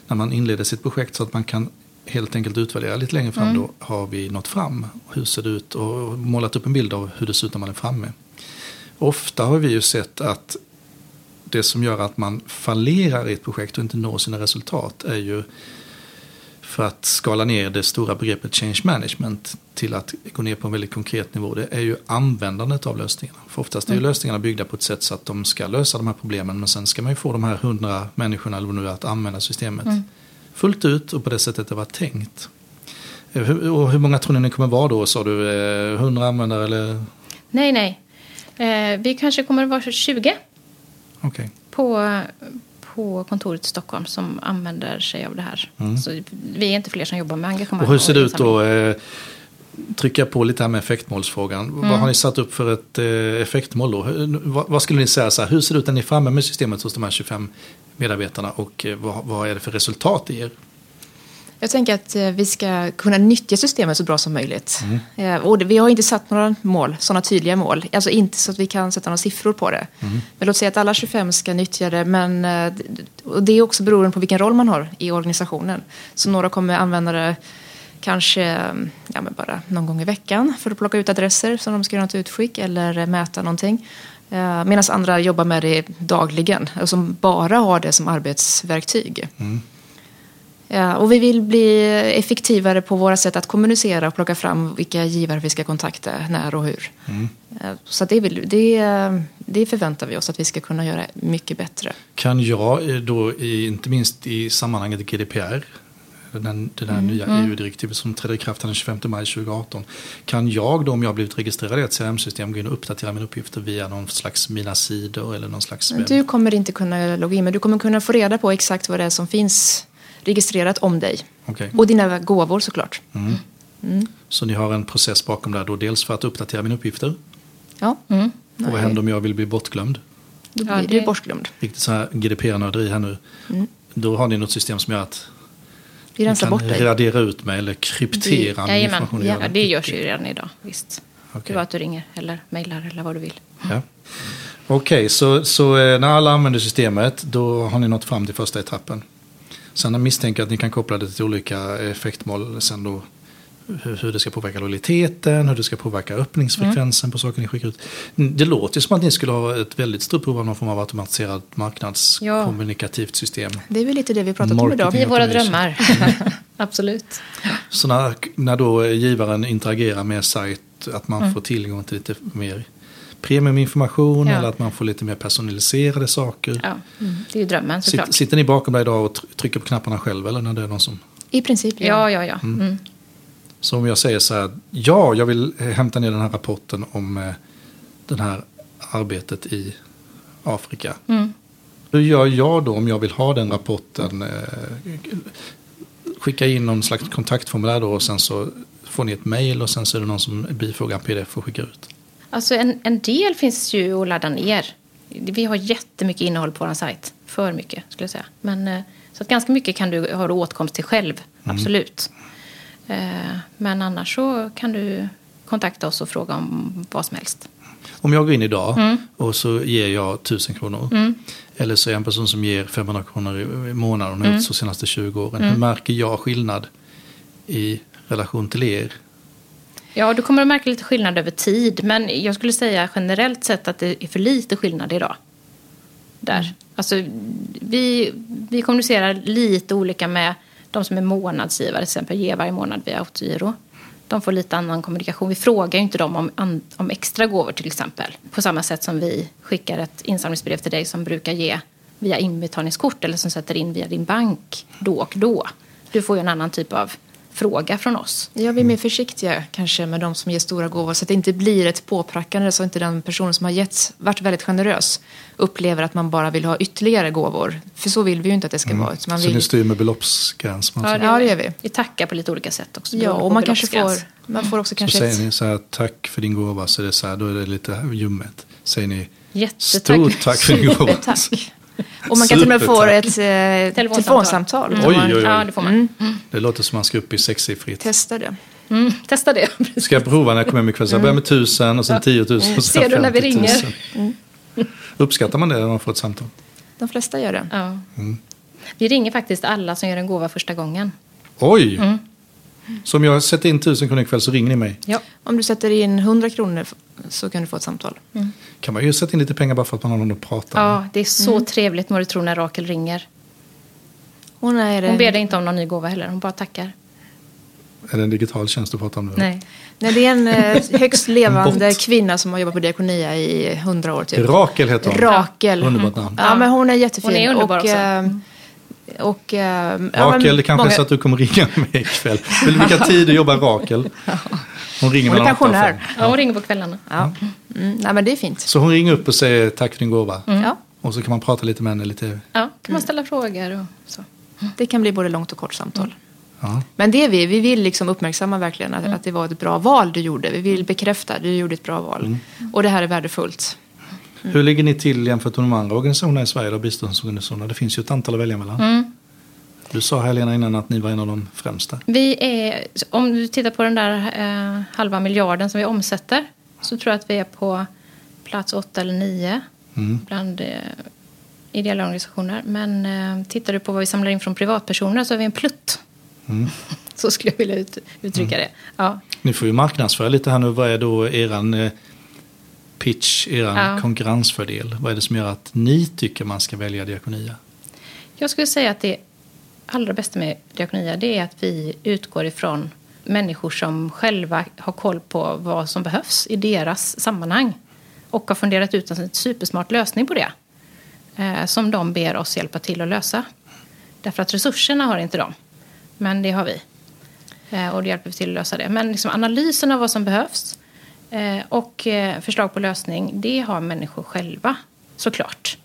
När man inleder sitt projekt så att man kan helt enkelt utvärdera lite längre fram. Då har vi nått fram. Hur ser det ut? Och målat upp en bild av hur det ser ut när man är framme. Ofta har vi ju sett att det som gör att man fallerar i ett projekt och inte når sina resultat är ju för att skala ner det stora begreppet change management till att gå ner på en väldigt konkret nivå. Det är ju användandet av lösningarna. För oftast är ju lösningarna byggda på ett sätt så att de ska lösa de här problemen. Men sen ska man ju få de här hundra människorna eller det nu att använda systemet fullt ut och på det sättet det var tänkt. Eh, hur- Och hur många tror ni ni kommer vara då? Sa du eh, 100 användare eller? Nej, nej. Eh, vi kanske kommer att vara 20 Okej. på, på kontoret i Stockholm som använder sig av det här. Så vi är inte fler som jobbar med engagemang. Och hur ser det ut då? Eh, trycka på lite här med effektmålsfrågan. Mm. Vad har ni satt upp för ett eh, effektmål då? Hur- Vad, vad skulle ni säga så här, hur ser det ut när ni är framme med systemet hos de här 25 medarbetarna och eh, vad, vad är det för resultat i er? Jag tänker att eh, vi ska kunna nyttja systemet så bra som möjligt. Eh, Och vi har inte satt några mål, sådana tydliga mål. Alltså inte så att vi kan sätta några siffror på det. Men låt säga att alla 25 ska nyttja det. Men, eh, och det är också beroende på vilken roll man har i organisationen. Så några kommer använda det kanske ja, bara någon gång i veckan för att plocka ut adresser som de ska göra något utskick eller mäta någonting. Medan andra jobbar med det dagligen och som bara har det som arbetsverktyg. Ja, och vi vill bli effektivare på våra sätt att kommunicera och plocka fram vilka givare vi ska kontakta, när och hur. Eh, Så det, vill, det, det förväntar vi oss att vi ska kunna göra mycket bättre. Kan jag eh, då, inte minst i sammanhanget GDPR, den, det där nya EU-direktivet som trädde i kraft den 25 maj 2018. Kan jag då, om jag har blivit registrerad i ett CRM-system, gå in och uppdatera mina uppgifter via någon slags mina sidor eller någon slags? Du kommer inte kunna logga in, men du kommer kunna få reda på exakt vad det är som finns registrerat om dig. Okej. Och dina gåvor såklart. Så ni har en process bakom där då, dels för att uppdatera mina uppgifter. Ja, Mm. Och vad händer om jag vill bli bortglömd? då Ja, blir det- du bortglömd. Riktigt så här GDPR-nörderi här nu. Då har ni något system som gör att Vi rensar kan bort dig. radera ut mig eller kryptera min information. ja, det görs ju redan idag. Visst. Det Okej. var att du ringer eller mejlar eller vad du vill. Ja. Okej, så, så eh, när alla använder systemet då har ni nått fram till första etappen. Sen misstänker jag att ni kan koppla det till olika effektmål sen då. Hur, hur det ska påverka lojaliteten, hur det ska påverka öppningsfrekvensen på saker ni skickar ut. Det låter som att ni skulle ha ett väldigt stort behov av någon form av automatiserat marknadskommunikativt system. Det är väl lite det vi pratat om idag. Är våra drömmar. Absolut. Så när, när då givaren interagerar med sajt, att Mm. man får tillgång till lite mer premiuminformation Ja. eller att man får lite mer personaliserade saker. Ja, det är ju drömmen såklart. Sitter, sitter ni bakom dig idag och tr- trycker på knapparna själv eller när det är någon som... I princip, Ja, ja, ja. Mm. Så om jag säger så här, ja, jag vill eh, hämta ner den här rapporten om eh, det här arbetet i Afrika. Mm. Hur gör jag då om jag vill ha den rapporten? Eh, skicka in någon slags kontaktformulär då och sen så får ni ett mejl och sen så är det någon som bifogar en pdf och skickar ut. Alltså en, en del finns ju att ladda ner. Vi har jättemycket innehåll på vår sajt. För mycket skulle jag säga. Men, eh, så att ganska mycket kan du ha åtkomst till själv. Absolut. Eh, Men annars så kan du kontakta oss och fråga om vad som helst. Om jag går in idag Mm. och så ger jag 1000 kronor. Eller så är jag en person som ger 500 kronor i månaden Mm. de senaste 20 åren. Hur märker jag skillnad i relation till er? Ja, du kommer att märka lite skillnad över tid. Men jag skulle säga generellt sett att det är för lite skillnad idag. Där. Alltså, vi, vi kommunicerar lite olika med de som är månadsgivare. Till exempel ger varje månad via autogiro. De får lite annan kommunikation. Vi frågar ju inte dem om, om extra gåvor till exempel. På samma sätt som vi skickar ett insamlingsbrev till dig som brukar ge via inbetalningskort eller som sätter in via din bank då och då. Du får ju en annan typ av fråga från oss. Ja, vi är mer försiktiga kanske med de som ger stora gåvor så att det inte blir ett påprackande så att inte den personen som har gett, varit väldigt generös upplever att man bara vill ha ytterligare gåvor. För så vill vi ju inte att det ska vara. utan Man Så vill, ni styr med beloppsgräns? Man Ja, det gör vi. Vi tackar på lite olika sätt också. ja, och man kanske får, man får också så kanske säger ett, ni så här, tack för din gåva, så är det så här, då är det lite ljummet. Säger ni, Jättetack. stort tack för din gåva. supertack. Och man kan till och med få ett eh, Telefonsamtal. Mm. Oj, oj, oj. Ja, det får man. Det låter som man ska upp i sexsiffrigt. Testa det. Mm, testa det. Ska jag prova när jag kommer hem ikväll? Så jag börjar med tusen och sen tiotusen och sen Ser du när vi 50 000. ringer? Uppskattar man det när man får ett samtal? De flesta gör det. Ja. Vi ringer faktiskt alla som gör en gåva första gången. Oj! Mm. Så om jag sätter in tusen kronor ikväll så ringer ni mig? Ja. Om du sätter in 100 kronor så kan du få ett samtal. Kan man ju sätta in lite pengar bara för att man har någon att prata med? ja, det är så trevligt må du tro när Rakel ringer. Hon är Hon ber en, dig inte om någon ny gåva heller, hon bara tackar. Är det en digital tjänst du pratar om nu? Nej. nej, det är en eh, högst levande Bot. kvinna som har jobbat på Diakonia i 100 år typ. Rakel heter hon. Rakel. Underbart namn. Ja, men hon är jättefin. Hon är underbar och, också. Och, eh, ja, Rakel, men det kanske är många- så att du kommer ringa mig ikväll. Vill- Vilka tider jobbar Rakel? Hon ringer Hon är pensionär. Ja, hon ringer på kvällarna. Ja. Mm, nej, men det är fint. Så hon ringer upp och säger tack för din gåva. Ja, Och så kan man prata lite med henne lite. Ja, kan man ställa frågor och så. det kan bli både långt och kort samtal. Ja. Men det är vi. Vi vill liksom uppmärksamma verkligen att, att det var ett bra val du gjorde. Vi vill bekräfta att du gjorde ett bra val. Och det här är värdefullt. Hur ligger ni till jämfört med de andra organisationerna i Sverige, då, biståndsorganisationerna? Det finns ju ett antal att välja mellan. Mm. Du sa Helena innan att ni var en av de främsta. Vi är, om du tittar på den där eh, halva miljarden som vi omsätter så tror jag att vi är på plats åtta eller nio Mm. bland eh, ideella organisationer. Men eh, tittar du på vad vi samlar in från privatpersoner så är vi en plutt. Mm. Så skulle jag vilja ut, uttrycka det. Ja. Ni får ju marknadsföra lite här nu. Vad är då eran eh, pitch, eran Ja. konkurrensfördel? Vad är det som gör att ni tycker man ska välja Diakonia? Jag skulle säga att det allra bästa med Diakonia det är att vi utgår ifrån människor som själva har koll på vad som behövs i deras sammanhang och har funderat ut en supersmart lösning på det eh, som de ber oss hjälpa till att lösa. Därför att resurserna har inte de, men det har vi. Eh, och det hjälper vi till att lösa det. Men liksom analysen av vad som behövs eh, och eh, förslag på lösning, det har människor själva, såklart.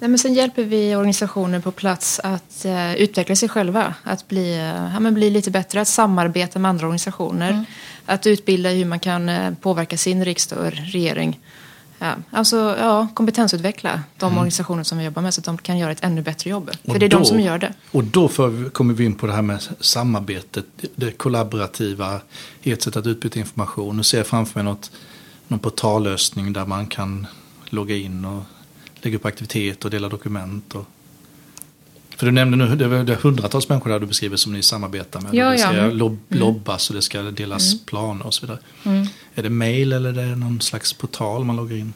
Nej, men sen hjälper vi organisationer på plats att eh, utveckla sig själva. Att bli, eh, ja, men bli lite bättre, att samarbeta med andra organisationer. Att utbilda hur man kan eh, påverka sin riksdag och regering. Ja, alltså ja, kompetensutveckla de organisationer som vi jobbar med så att de kan göra ett ännu bättre jobb. För Och det är då- de som gör det. Och då vi, kommer vi in på det här med samarbetet, det kollaborativa, ert sätt att utbyta information. Nu ser jag framför mig något någon portallösning där man kan logga in och lägga upp aktiviteter och dela dokument. Och... För du nämnde nu, det är hundratals människor där du beskriver som ni samarbetar med. Ja, det ska ja. Mm. lob- lobbas och det ska delas planer och så vidare. Är det mail eller är det någon slags portal man loggar in?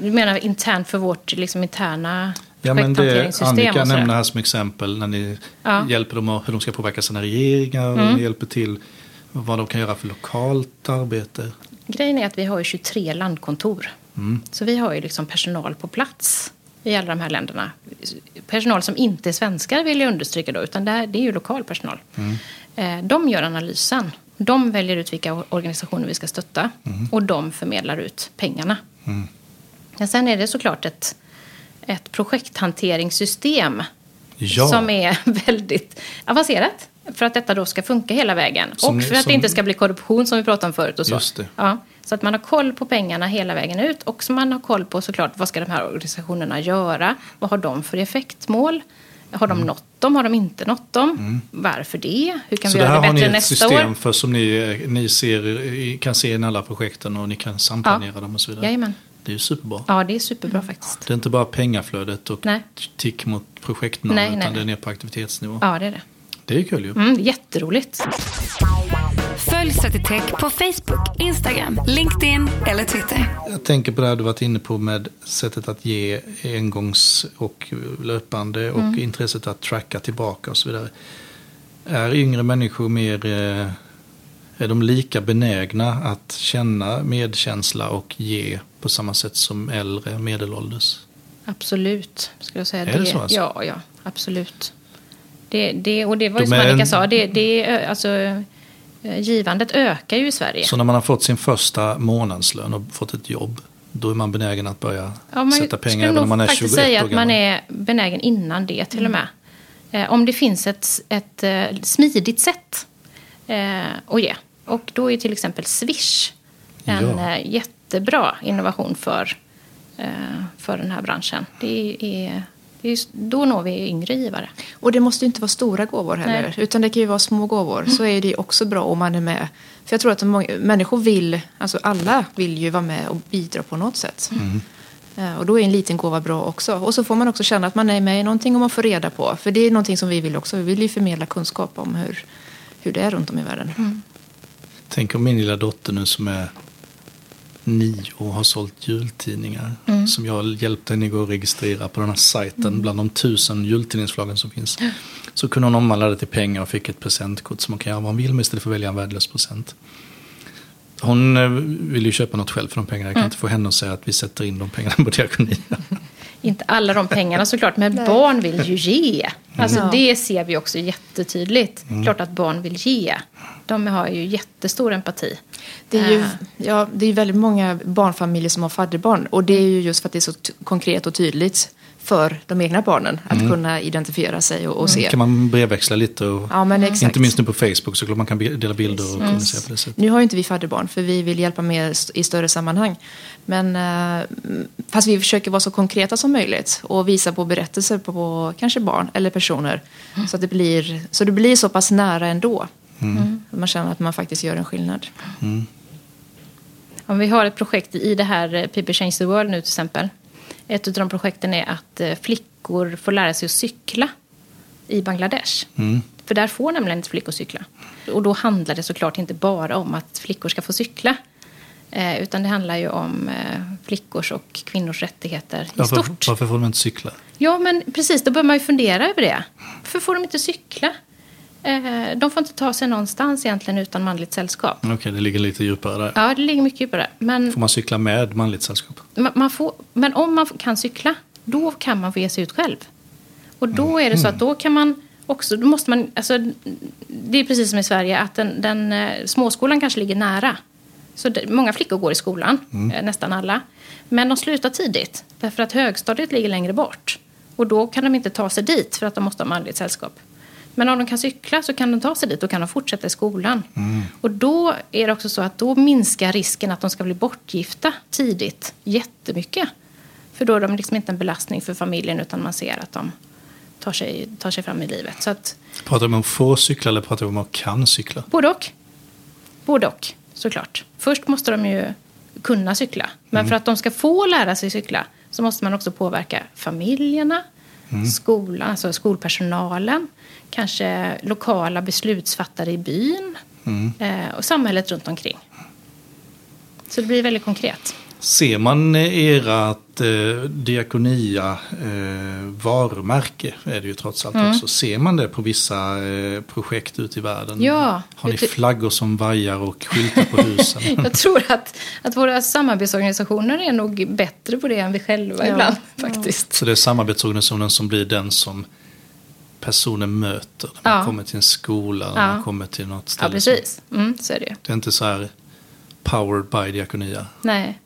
Du menar internt för vårt liksom, interna Ja, men det? Annika nämner här som exempel när ni Ja. Mm. hjälper dem hur de ska påverka sina regeringar och ni hjälper till vad de kan göra för lokalt arbete. Grejen är att vi har ju 23 landkontor. Så vi har ju liksom personal på plats i alla de här länderna. Personal som inte är svenskar vill jag understryka då, utan det, är ju lokal personal. Eh, De gör analysen. De väljer ut vilka organisationer vi ska stötta och de förmedlar ut pengarna. Men sen är det såklart ett, ett projekthanteringssystem Ja. som är väldigt avancerat för att detta då ska funka hela vägen. Som och ni- för att som- det inte ska bli korruption som vi pratade om förut. Och så. Just det. Ja, så att man har koll på pengarna hela vägen ut och så man har koll på såklart vad ska de här organisationerna göra? Vad har de för effektmål? Har Mm. de nått dem? Har de inte nått dem? Varför det? Hur kan Så vi det här göra det har ni bättre ett nästa system år? för som ni, ni ser, kan se i alla projekten och ni kan samplanera dem och så vidare. Jajamän. Det är superbra. Ja, det är superbra faktiskt. Det är inte bara pengaflödet och Nej. tick mot projektmål Nej, utan nej, det är ner på aktivitetsnivå. Ja, det är det. Det är kul ju. Mm, jätteroligt. Följ Stratitech på Facebook, Instagram, LinkedIn eller Twitter. Jag tänker på det här du varit inne på med sättet att ge engångs och löpande och Mm. intresset att tracka tillbaka och så vidare. Är yngre människor mer, eh, är de lika benägna att känna medkänsla och ge på samma sätt som äldre medelålders? Absolut, skulle jag säga. Är det så alltså? Ja, ja, absolut. Det, det, och det var ju De som Annika en- sa, det, det, alltså, givandet ökar ju i Sverige. Så när man har fått sin första månadslön och fått ett jobb, då är man benägen att börja Ja, sätta pengar skulle även om man är 21 faktiskt säga år att man gammal. är benägen innan det till och med. Eh, om det finns ett, ett eh, smidigt sätt eh, att ge. Och då är till exempel Swish en Ja. jättebra innovation för, för den här branschen. Det är, är, då når vi yngre givare. Och det måste ju inte vara stora gåvor heller. Nej. Utan det kan ju vara små gåvor. Så är det också bra om man är med. För jag tror att många, människor vill, alltså alla vill ju vara med och bidra på något sätt. Eh, Och då är en liten gåva bra också. Och så får man också känna att man är med i någonting och man får reda på. För det är någonting som vi vill också. Vi vill ju förmedla kunskap om hur, hur det är runt om i världen. Tänk om min lilla dotter nu som är nio och har sålt jultidningar. Mm. Som jag hjälpte henne att registrera på den här sajten. Bland de tusen jultidningsförlagen som finns. Så kunde hon omvandla det till pengar och fick ett presentkort som hon kan göra vad hon vill med istället för att välja en värdelös present. Hon eh, vill ju köpa något själv för de pengarna. Jag Mm. kan inte få henne att säga att vi sätter in de pengarna på diakoni. Inte alla de pengarna såklart, men barn vill ju ge. Alltså Ja. det ser vi också jättetydligt. Klart att barn vill ge. De har ju jättestor empati. Det är ju Eh, ja, det är väldigt många barnfamiljer som har fadderbarn. Och det är ju just för att det är så konkret och tydligt för de egna barnen. Att kunna identifiera sig och, och se. kan man brevväxla lite och Ja, men exakt. inte minst nu på Facebook så man kan dela bilder och kommunicera på det sättet. Nu har ju inte vi fadderbarn för vi vill hjälpa st- i större sammanhang. Men eh, fast vi försöker vara så konkreta som möjligt och visa på berättelser på, på kanske barn eller personer. Så att det blir så det blir så pass nära ändå. Att man känner att man faktiskt gör en skillnad. Om vi har ett projekt i det här eh, People Change the World nu till exempel. Ett av de projekten är att eh, flickor får lära sig att cykla i Bangladesh. För där får nämligen inte flickor cykla. Och då handlar det såklart inte bara om att flickor ska få cykla. Eh, utan det handlar ju om eh, flickors och kvinnors rättigheter i Varför, stort. varför får de inte cykla? Ja, men precis. Då bör man ju fundera över det. Varför får de inte cykla? Eh, de får inte ta sig någonstans egentligen utan manligt sällskap. Okej, det ligger lite djupare där. Ja, det ligger mycket djupare. Men, Får man cykla med manligt sällskap? man, man får, men om man kan cykla, då kan man få ge sig ut själv. Och då är det så att då kan man också, då måste man, alltså, det är precis som i Sverige, att den, den eh, småskolan kanske ligger nära. Så det, många flickor går i skolan, eh, nästan alla. Men de slutar tidigt, därför att högstadiet ligger längre bort. Och då kan de inte ta sig dit för att de måste ha manligt sällskap. Men om de kan cykla så kan de ta sig dit och kan de fortsätta i skolan. Och då är det också så att då minskar risken att de ska bli bortgifta tidigt jättemycket. För då är de liksom inte en belastning för familjen utan man ser att de tar sig, tar sig fram i livet. Så att Pratar vi om att få cykla eller pratar vi om att kan cykla? både och. Både och, såklart. Först måste de ju kunna cykla. Men för att de ska få lära sig cykla så måste man också påverka familjerna, skolan, alltså skolpersonalen, kanske lokala beslutsfattare i byn eh, och samhället runt omkring. Så det blir väldigt konkret. Ser man ert eh, Diakonia eh, varumärke, är det ju trots allt också, ser man det på vissa eh, projekt ute i världen? Mm. Ja, Har ni ute- flaggor som vajar och skyltar på husen? Jag tror att, att våra samarbetsorganisationer är nog bättre på det än vi själva Ja. ibland faktiskt. Så det är samarbetsorganisationen som blir den som personen möter när man Ja. kommer till en skola, när Ja. man kommer till något Ja, ställe. precis. Mm, så är det. Det är inte så här powered by Diakonia. Nej.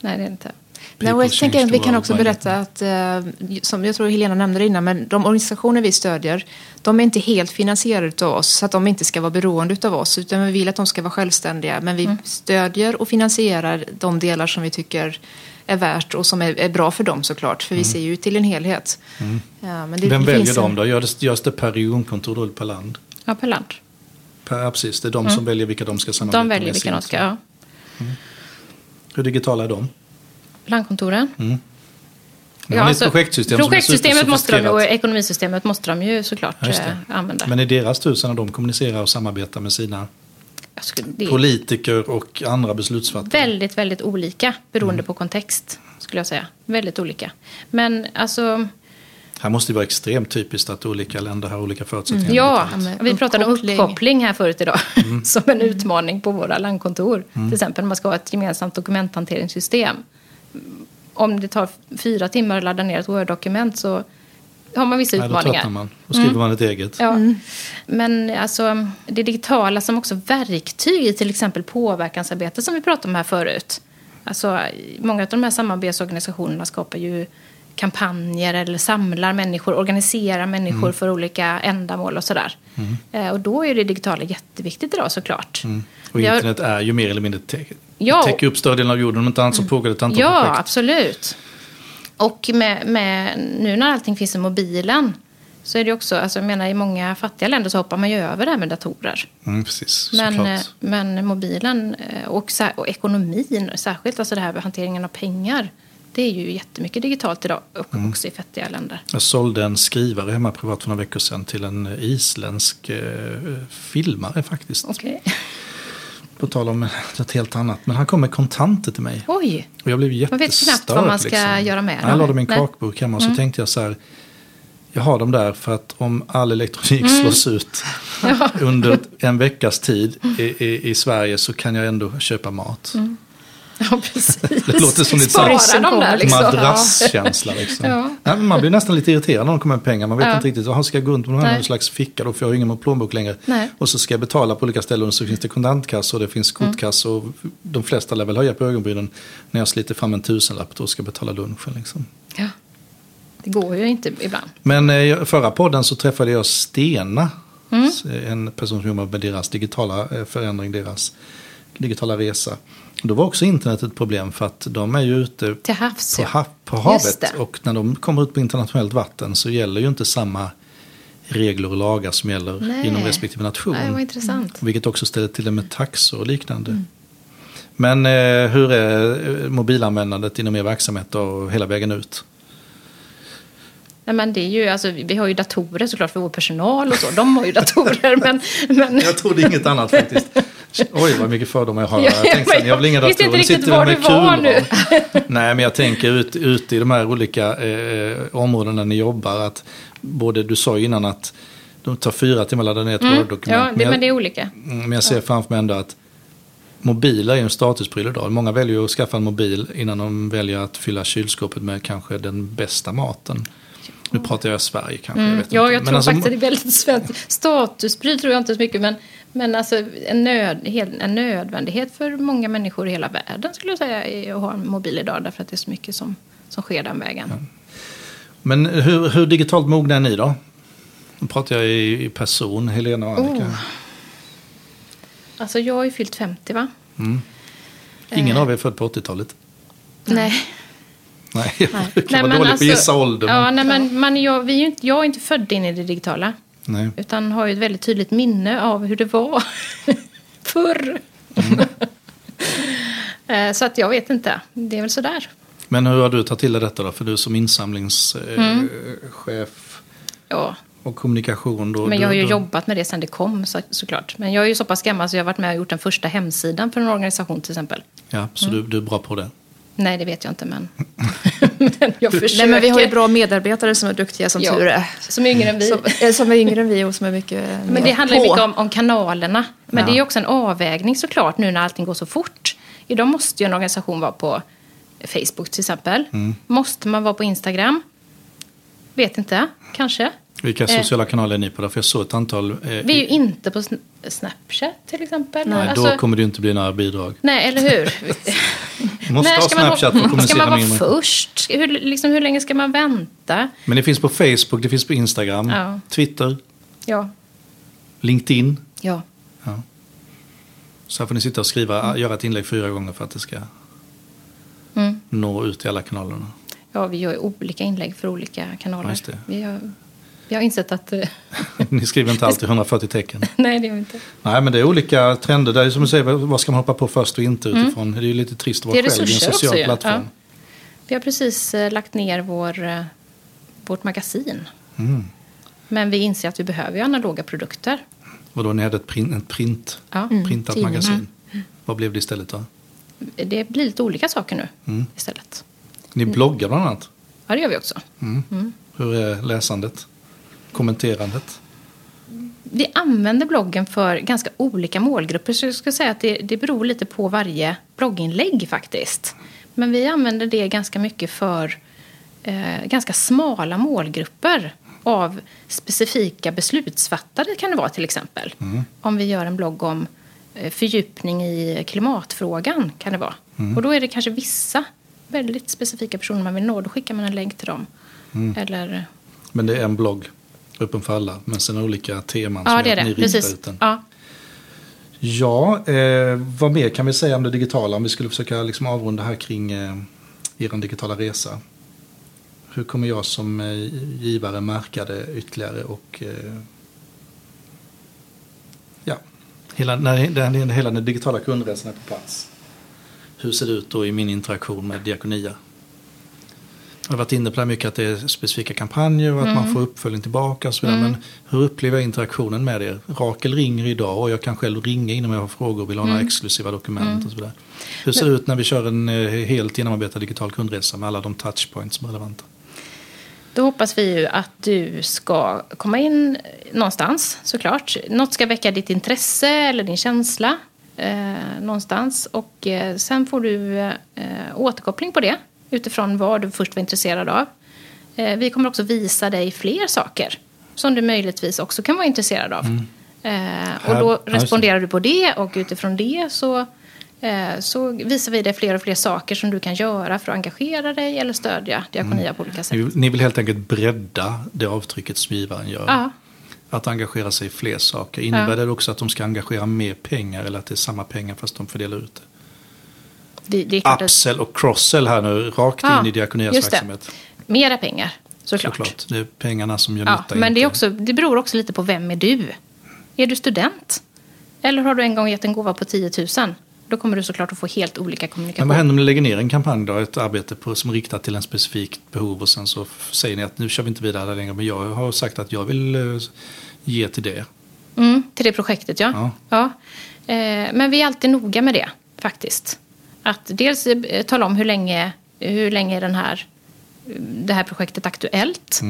Nej, det är det inte. Nej, och People jag tänker att vi kan också berätta att, eh, som jag tror Helena nämnde det innan, men de organisationer vi stödjer, de är inte helt finansierade av oss, så att de inte ska vara beroende av oss, utan vi vill att de ska vara självständiga. Men vi stödjer och finansierar de delar som vi tycker är värt och som är, är bra för dem såklart, för vi ser ju till en helhet. Ja, men det, Vem det väljer dem då? Görs det, görs det per regionkontor eller per land? Ja, per land. Per, ja, precis, det är de som väljer vilka de ska samarbeta Mm. De väljer med. vilka de ska. Ja. Hur digitala är de? Landkontoren. Har ni ett projektsystem projektsystemet måste de, och supersofistikerat. ekonomisystemet måste de ju såklart Ja, eh, använda. Men i deras så när de kommunicerar och samarbetar med sina skulle, politiker och andra beslutsfattare? väldigt, väldigt olika beroende på kontext, skulle jag säga. Väldigt olika. Men alltså, Här måste det vara extremt typiskt att olika länder har olika förutsättningar. ja, Ja, vi pratade om uppkoppling. här förut idag. som en utmaning på våra landkontor. Mm. Till exempel om man ska ha ett gemensamt dokumenthanteringssystem. Om det tar fyra timmar att ladda ner ett Word-dokument så har man vissa Nej, då utmaningar. tröttnar man. Då skriver man ett eget. Ja. Men alltså, det digitala som också verktyg i till exempel påverkansarbete som vi pratade om här förut. Alltså, många av de här samarbetsorganisationerna skapar ju kampanjer eller samlar människor, organiserar människor för olika ändamål och sådär. Eh, och då är det digitala jätteviktigt idag såklart. Och Vi har- internet är ju mer eller mindre te- Ja. täcker upp större delen av jorden. Om inte annat så pågår det ett antal Ja, projekt. absolut. Och med, med, nu när allting finns i mobilen så är det också, alltså jag menar i många fattiga länder så hoppar man ju över det här med datorer. Mm, precis, Men, eh, men mobilen eh, och, och ekonomin, särskilt alltså det här med hanteringen av pengar. Det är ju jättemycket digitalt idag, Mm. också i fattiga länder. Jag sålde en skrivare hemma privat för några veckor sedan till en isländsk eh, filmare faktiskt. Okej. På tal om något helt annat. Men han kom med kontanter till mig. Oj, Och jag blev Man jättestörd. vet knappt vad man ska göra med Jag dem. lade min. Mm. kakburk hemma och så tänkte jag så här. Jag har dem där för att om all elektronik Mm. slås ut under en veckas tid i, i, i Sverige så kan jag ändå köpa mat. Ja precis. Det låter som lite Spara så dem där liksom. madrasskänsla. Liksom. Ja. Nej, man blir nästan lite irriterad när de kommer med pengar. Man vet Ja. inte riktigt, jaha, ska jag gå runt med någon slags ficka då? För jag har ingen plånbok längre. Nej. Och så ska jag betala på olika ställen och så finns det kontantkassa och det finns Mm. kortkassa. Och de flesta lär väl höja på ögonbrynen när jag sliter fram en tusenlapp då ska betala lunchen. Liksom. Ja. Det går ju inte ibland. Men eh, förra podden så träffade jag Stena. Mm. En person som jobbar med deras digitala eh, förändring, deras digitala resa. Då var också internet ett problem för att de är ju ute Till havs, på, ha, på havet. Och när de kommer ut på internationellt vatten så gäller ju inte samma regler och lagar som gäller Nej. inom respektive nation. Nej, vad intressant. Vilket också ställer till det med taxor och liknande. Mm. Men eh, hur är eh, mobilanvändandet inom er verksamhet då, hela vägen ut? Nej, men det är ju, alltså, vi har ju datorer såklart för vår personal och så. De har ju datorer. men, men, Jag trodde inget annat faktiskt. Oj, vad mycket fördomar jag har. Ja, Jag tänkte, men sen, jag vill inga jag visste datorer. inte Nu riktigt var du var kulor. Nej, men jag tänker ut, ut i de här olika eh, områdena ni jobbar. Att både, du sa innan att de tar fyra timmar att ladda ner ett Word-dokument. Mm. ja, det, men, men jag, det är olika. mm, men jag ser framför mig ändå att mobiler är ju en statuspryl idag. Många väljer att skaffa en mobil innan de väljer att fylla kylskåpet med kanske den bästa maten. Nu pratar jag Sverige kanske. Jag vet Mm. Ja, inte. jag Men tror alltså, faktiskt att det är väldigt svenskt. Statuspryl tror jag inte så mycket, men, men alltså en, nöd, en nödvändighet för många människor i hela världen skulle jag säga är att ha en mobil idag, därför att det är så mycket som, som sker den vägen. Men hur, hur digitalt mogna är ni då? Nu pratar jag i, person, Helena och Annika. Oh. Alltså jag har ju fyllt 50 va? Ingen av er är född på 80-talet. Nej. Nej, jag brukar Nej, vara men dålig alltså- på att gissa ålder. Ja, men- nej, men man, jag, vi är ju inte, jag är inte född in i det digitala. Nej. Utan har ju ett väldigt tydligt minne av hur det var förr. Eh, Så att jag vet inte. Det är väl sådär. Men hur har du tagit till dig detta då? För du som insamlingschef Mm. eh, chef Ja. och kommunikation. Då, Men jag har ju då, jobbat med det sen det kom så, såklart. Men jag är ju så pass gammal så jag har varit med och gjort den första hemsidan för en organisation till exempel. Ja, så Mm. du, du är bra på det. Nej, det vet jag inte men, men jag försöker. Nej, men vi har ju bra medarbetare som är duktiga som Ja, tur är. Som är yngre än vi. Som, eh, som är yngre än vi och som är mycket Men det handlar ju på. mycket om, om kanalerna. Men Ja. det är ju också en avvägning såklart nu när allting går så fort. Idag måste ju en organisation vara på Facebook till exempel. Mm. Måste man vara på Instagram? Vet inte, kanske. Vilka Eh. sociala kanaler är ni på? För jag såg ett antal. Eh, Vi är ju inte på Sn- Snapchat till exempel. nej, Alltså- då kommer det ju inte bli några bidrag. Nej, eller hur? Måste När ha man Snapchat vara- för att kommunicera Ska man vara med först? Hur, liksom, hur länge ska man vänta? Men det finns på Facebook, det finns på Instagram, Ja. Twitter, Ja. LinkedIn. ja. Så här får ni sitta och skriva, göra ett inlägg fyra gånger för att det ska Mm. nå ut i alla kanalerna. Ja, vi gör olika inlägg för olika kanaler. Ja. Vi, har, vi har insett att... eh, Ni skriver inte alltid 140 tecken. nej, det gör vi inte. Nej, men det är olika trender. Det är som du säger, vad ska man hoppa på först och inte utifrån? Det är ju lite trist att vara Mm. Det är själv i en social också plattform. Ja. Vi har precis eh, lagt ner vår, eh, vårt magasin. Mm. Men vi inser att vi behöver ju analoga produkter. Och då ni hade ett print, ett print Ja. printat tidning. magasin. Vad blev det istället då? Det blir lite olika saker nu Mm. istället. Ni bloggar bland annat. Ja, det gör vi också. Hur är läsandet? Kommenterandet? Vi använder bloggen för ganska olika målgrupper. Så jag skulle säga att det, det beror lite på varje blogginlägg faktiskt. Men vi använder det ganska mycket för eh, ganska smala målgrupper av specifika beslutsfattare kan det vara till exempel. Om vi gör en blogg om eh, fördjupning i klimatfrågan kan det vara. Och då är det kanske vissa väldigt specifika personer man vill nå. Då skickar man en länk till dem. Eller Men det är en blogg, öppen för alla. Men sen det olika teman Ja, som det är att ni det. ritar Precis. ut den. Ja. Ja, eh, vad mer kan vi säga om det digitala? Om vi skulle försöka liksom avrunda här kring eh, er digitala resa. Hur kommer jag som eh, givare märka det ytterligare? Och, eh, ja, hela, när, när, hela den digitala kundresan är på plats. Hur ser det ut då i min interaktion med Diakonia? Jag har varit inne på det här mycket att det är specifika kampanjer och att man får uppföljning tillbaka och så vidare. Men hur upplever jag interaktionen med er? Rakel ringer idag och jag kan själv ringa in om jag har frågor och vill ha några exklusiva dokument och så vidare. Hur ser det ut när vi kör en eh, helt genomarbetad digital kundresa med alla de touchpoints som är relevanta? Då hoppas vi ju att du ska komma in någonstans såklart. Något ska väcka ditt intresse eller din känsla eh, någonstans. Och eh, sen får du eh, återkoppling på det utifrån vad du först var intresserad av. Eh, vi kommer också visa dig fler saker som du möjligtvis också kan vara intresserad av. Eh, och då responderar du på det och utifrån det så, eh, så visar vi dig fler och fler saker som du kan göra för att engagera dig eller stödja Diakonia på olika sätt. Ni, ni vill helt enkelt bredda det avtrycket som givaren gör. Ja. Att engagera sig i fler saker. Innebär Ja. det också att de ska engagera mer pengar eller att det är samma pengar fast de fördelar ut det? Det, det Upsell och cross-sell här nu, rakt Ja, in i Diakonias det. verksamhet. mera pengar, såklart. Såklart. Det är pengarna som gör Ja, nytta. men det, är också, det beror också lite på vem är du? Är du student? Eller har du en gång gett en gåva på 10 000? Då kommer du såklart att få helt olika Men kommunikation. vad händer om ni lägger ner en kampanj då, ett arbete på, som riktat till en specifikt behov och sen så säger ni att nu kör vi inte vidare längre men jag har sagt att jag vill eh, ge till det. Mm, till det projektet, ja. Ja. ja. Eh, men vi är alltid noga med det, faktiskt. Att dels eh, tala om hur länge, hur länge den här, det här projektet är aktuellt.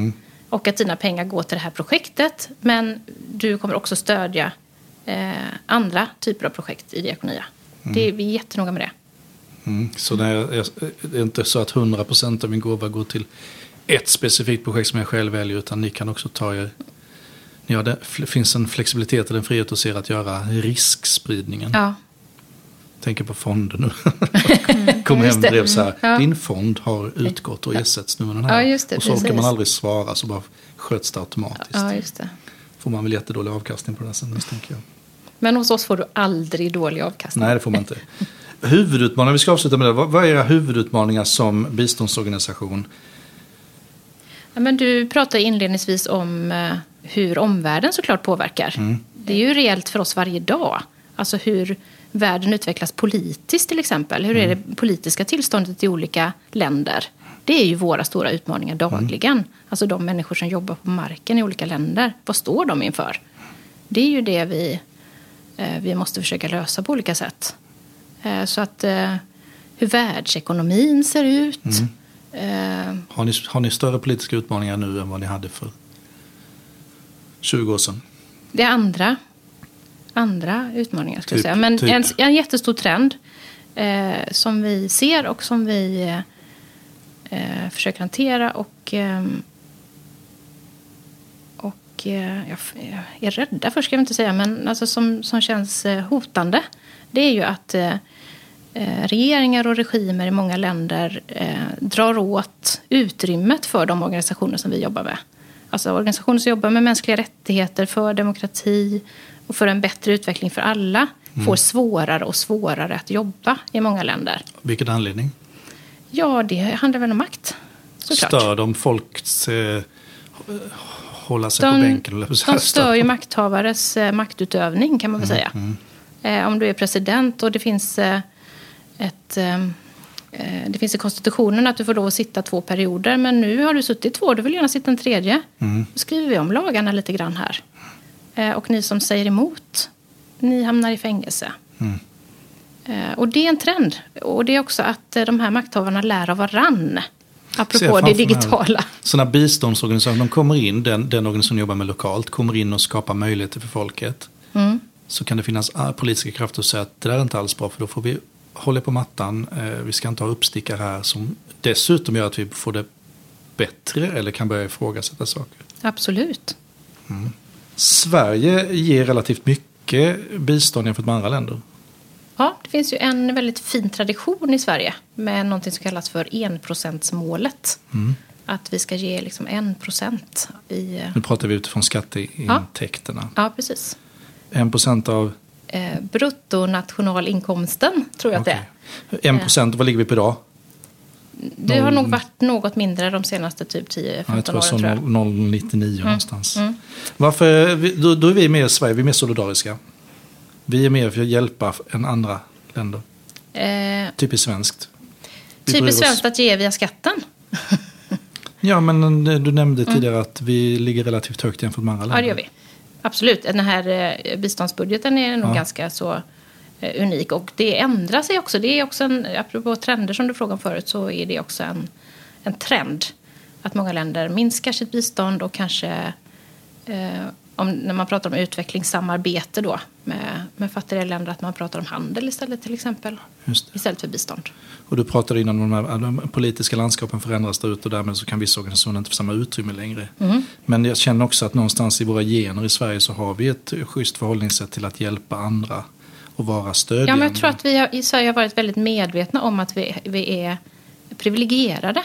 Och att dina pengar går till det här projektet. Men du kommer också stödja eh, andra typer av projekt i Diakonia. Det, vi är jättenoga med det. Mm. Så det är, det är inte så att 100% av min gåva går till ett specifikt projekt som jag själv väljer utan ni kan också ta er har det finns en flexibilitet och en frihet hos er att göra riskspridningen. Ja. Tänker på fonder nu. Kommer Just hem det. brev så här. Ja. Din fond har utgått och ersätts nu med den här. Ja, det, och så orkar man aldrig svara så bara sköts det automatiskt. ja, just det. Får man väl jättedålig avkastning på det sen misstänker jag. Men hos oss får du aldrig dålig avkastning. Nej, det får man inte. Huvudutmaningar, vi ska avsluta med det. Vad är era huvudutmaningar som biståndsorganisation? Ja, men du pratade inledningsvis om eh, hur omvärlden såklart påverkar. Det är ju reellt för oss varje dag Alltså hur världen utvecklas politiskt till exempel. Hur är det politiska tillståndet i olika länder? Det är ju våra stora utmaningar dagligen. Alltså de människor som jobbar på marken i olika länder. Vad står de inför? Det är ju det vi, eh, vi måste försöka lösa på olika sätt. Eh, så att eh, hur världsekonomin ser ut. Eh, Har ni, har ni större politiska utmaningar nu än vad ni hade för 20 år sedan? Det andra, andra utmaningar skulle Typ- säga. Men typ. en, en jättestor trend eh, som vi ser och som vi eh, försöker hantera och, eh, och eh, jag, är rädda för, ska jag inte säga, men alltså som, som känns eh, hotande. Det är ju att eh, regeringar och regimer i många länder drar åt utrymmet för de organisationer som vi jobbar med. Alltså organisationer som jobbar med mänskliga rättigheter, för demokrati och för en bättre utveckling för alla får svårare och svårare att jobba i många länder. Vilken anledning? Ja, det handlar väl om makt. Såklart. Stör de folks eh, hålla sig på De, bänken? eller så här? de stör ju makthavares eh, maktutövning kan man väl säga. Eh, om du är president och det finns eh, ett... Eh, eh, det finns i konstitutionen att du får lov att sitta två perioder. Men nu har du suttit två, du vill gärna sitta en tredje. Då skriver vi om lagarna lite grann här. Eh, och ni som säger emot, ni hamnar i fängelse. Eh, och det är en trend. Och det är också att eh, de här makthavarna lär av varann. Apropå det digitala. Sådana biståndsorganisationer, de kommer in, den, den organisation som jobbar med lokalt, kommer in och skapar möjligheter för folket. Mm. Så kan det finnas ah, politiska krafter som säger att det där är inte alls bra för då får vi hålla på mattan, vi ska inte ha uppstickare här som dessutom gör att vi får det bättre eller kan börja ifrågasätta saker. Absolut. Sverige ger relativt mycket bistånd jämfört med andra länder. Ja, det finns ju en väldigt fin tradition i Sverige med någonting som kallas för enprocentsmålet. Att vi ska ge liksom en procent i... eh, Nu pratar vi utifrån skatteintäkterna. Ja, precis. En procent av... Eh, bruttonationalinkomsten tror jag att det är. En procent, vad ligger vi på idag? Det har nog varit något mindre de senaste typ 10-15 Ja, jag tror åren. jag. 0,99 någonstans. Varför, vi- då, då är vi mer i Sverige, vi är mer solidariska. Vi är mer för att hjälpa än andra länder. Eh, Typiskt svenskt. Vi typiskt svenskt att ge via skatten. Ja, men eh, du nämnde tidigare att vi ligger relativt högt jämfört med andra länder. Ja, det gör vi. Absolut. Den här eh, biståndsbudgeten är nog Ja. ganska så unik. Och det ändrar sig också. Det är också en, apropå trender som du frågade om förut, så är det också en, en trend. Att många länder minskar sitt bistånd och kanske, eh, om, när man pratar om utvecklingssamarbete då med, med fattigare länder, att man pratar om handel istället till exempel. Istället för bistånd. Och du pratade innan om här, de politiska landskapen förändras där ute och därmed så kan vissa organisationer inte få samma utrymme längre. Mm. Men jag känner också att någonstans i våra gener i Sverige så har vi ett schysst förhållningssätt till att hjälpa andra och vara stödjande. Ja, men jag tror att vi har, i Sverige har varit väldigt medvetna om att vi, vi är privilegierade.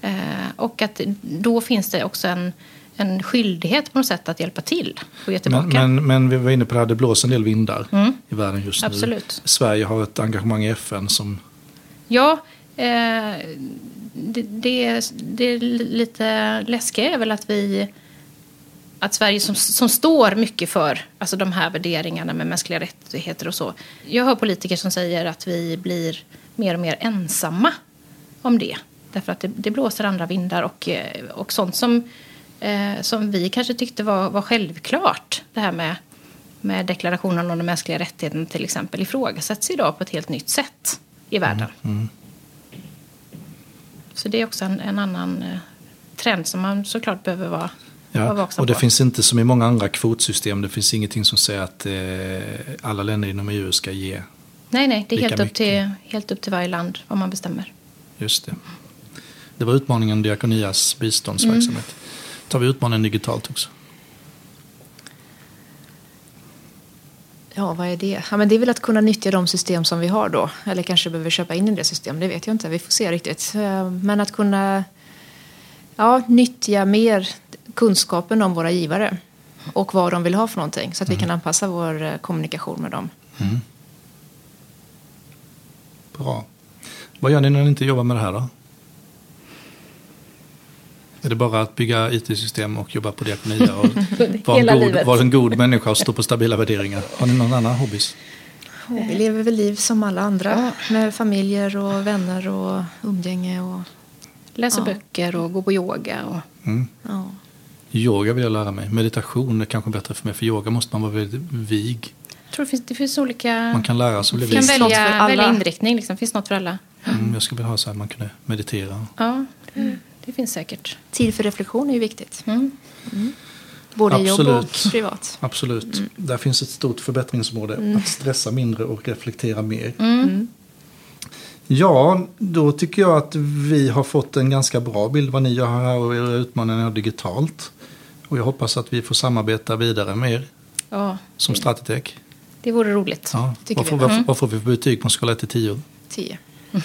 Eh, och att då finns det också en, en skyldighet på något sätt att hjälpa till och ge tillbaka. Men, men, men vi var inne på det här, det blåser en del vindar i världen just nu. Absolut. Sverige har ett engagemang i FN som... Ja, eh, det, det, det är lite läskiga är väl att vi att Sverige som, som står mycket för alltså de här värderingarna med mänskliga rättigheter och så. Jag hör politiker som säger att vi blir mer och mer ensamma om det. Därför att det, det blåser andra vindar och, eh, och sånt som, eh, som vi kanske tyckte var, var självklart. Det här med, med deklarationen om de mänskliga rättigheterna till exempel ifrågasätts idag på ett helt nytt sätt i världen. Så det är också en, en annan eh, trend som man såklart behöver vara Ja, och det på. finns inte som i många andra kvotsystem, det finns ingenting som säger att eh, alla länder inom EU ska ge. nej, nej, det är helt upp, till, helt upp till varje land vad man bestämmer. Just det. Det var utmaningen Diakonias biståndsverksamhet. Tar vi utmaningen digitalt också? Ja, vad är det? Ja, men det är väl att kunna nyttja de system som vi har då. Eller kanske behöver köpa in i det system, det vet jag inte. Vi får se riktigt. Eh, Men att kunna ja, nyttja mer kunskapen om våra givare. Och vad de vill ha för någonting. Så att vi kan anpassa vår eh, kommunikation med dem. Bra. Vad gör ni när ni inte jobbar med det här då? Är det bara att bygga IT-system och jobba på Diakonia och vara en, god, vara en god människa och stå på stabila värderingar? Har ni någon annan hobbys? Vi lever väl liv som alla andra med familjer och vänner och umgänge. Och, Läsa Ja. böcker och gå på yoga. Och... ja. Yoga vill jag lära mig. Meditation är kanske bättre för mig, för yoga måste man vara väldigt vig. Jag tror det finns, det finns olika... Man kan lära sig att bli kan vig. Finns något för välja, alla. välja inriktning. Liksom. finns något för alla. Mm, jag skulle vilja ha så här, man kunde meditera. Ja, det, det finns säkert. Tid för reflektion är ju viktigt. Mm. Både i jobb och privat. Absolut. Mm. Där finns ett stort förbättringsområde. Att stressa mindre och reflektera mer. Mm. Ja, då tycker jag att vi har fått en ganska bra bild vad ni gör här och era utmaningar digitalt. Och jag hoppas att vi får samarbeta vidare med er Ja, som Stratitech. det vore roligt. Ja. Vad, får, vi. vad, vad får vi för betyg på en skala 1 till 10? Tio.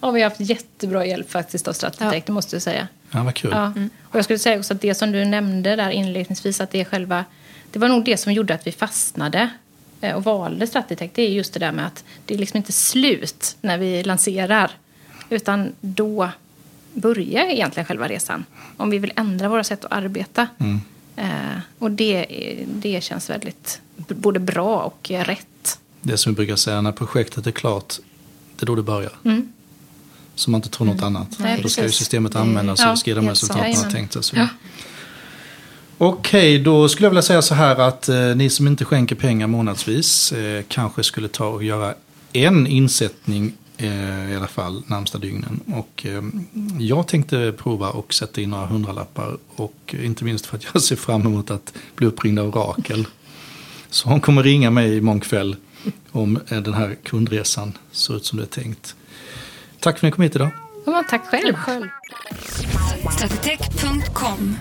Ja, vi har haft jättebra hjälp faktiskt av Stratitech, Ja. det måste jag säga. Ja, vad kul. Ja. Och jag skulle säga också att det som du nämnde där inledningsvis, att det är själva... Det var nog det som gjorde att vi fastnade eh, och valde Stratitech. Det är just det där med att det är liksom inte slut när vi lanserar. Utan då börjar egentligen själva resan. Om vi vill ändra våra sätt att arbeta. Eh, och det, det känns väldigt både bra och rätt. Det som vi brukar säga, när projektet är klart, det är då det börjar. Mm. Så man inte tror något annat. Nej, då ska ju systemet användas och ja, det ska ge de helt resultat man har tänkt sig. Ja. Okej, då skulle jag vilja säga så här att eh, ni som inte skänker pengar månadsvis eh, kanske skulle ta och göra en insättning i alla fall närmsta dygnen. Och eh, jag tänkte prova och sätta in några hundralappar och eh, inte minst för att jag ser fram emot att bli uppringd av Rakel. Så hon kommer ringa mig imorgon kväll om eh, den här kundresan ser ut som det är tänkt. Tack för att ni kom hit idag. Ja, tack själv. Stratitech.com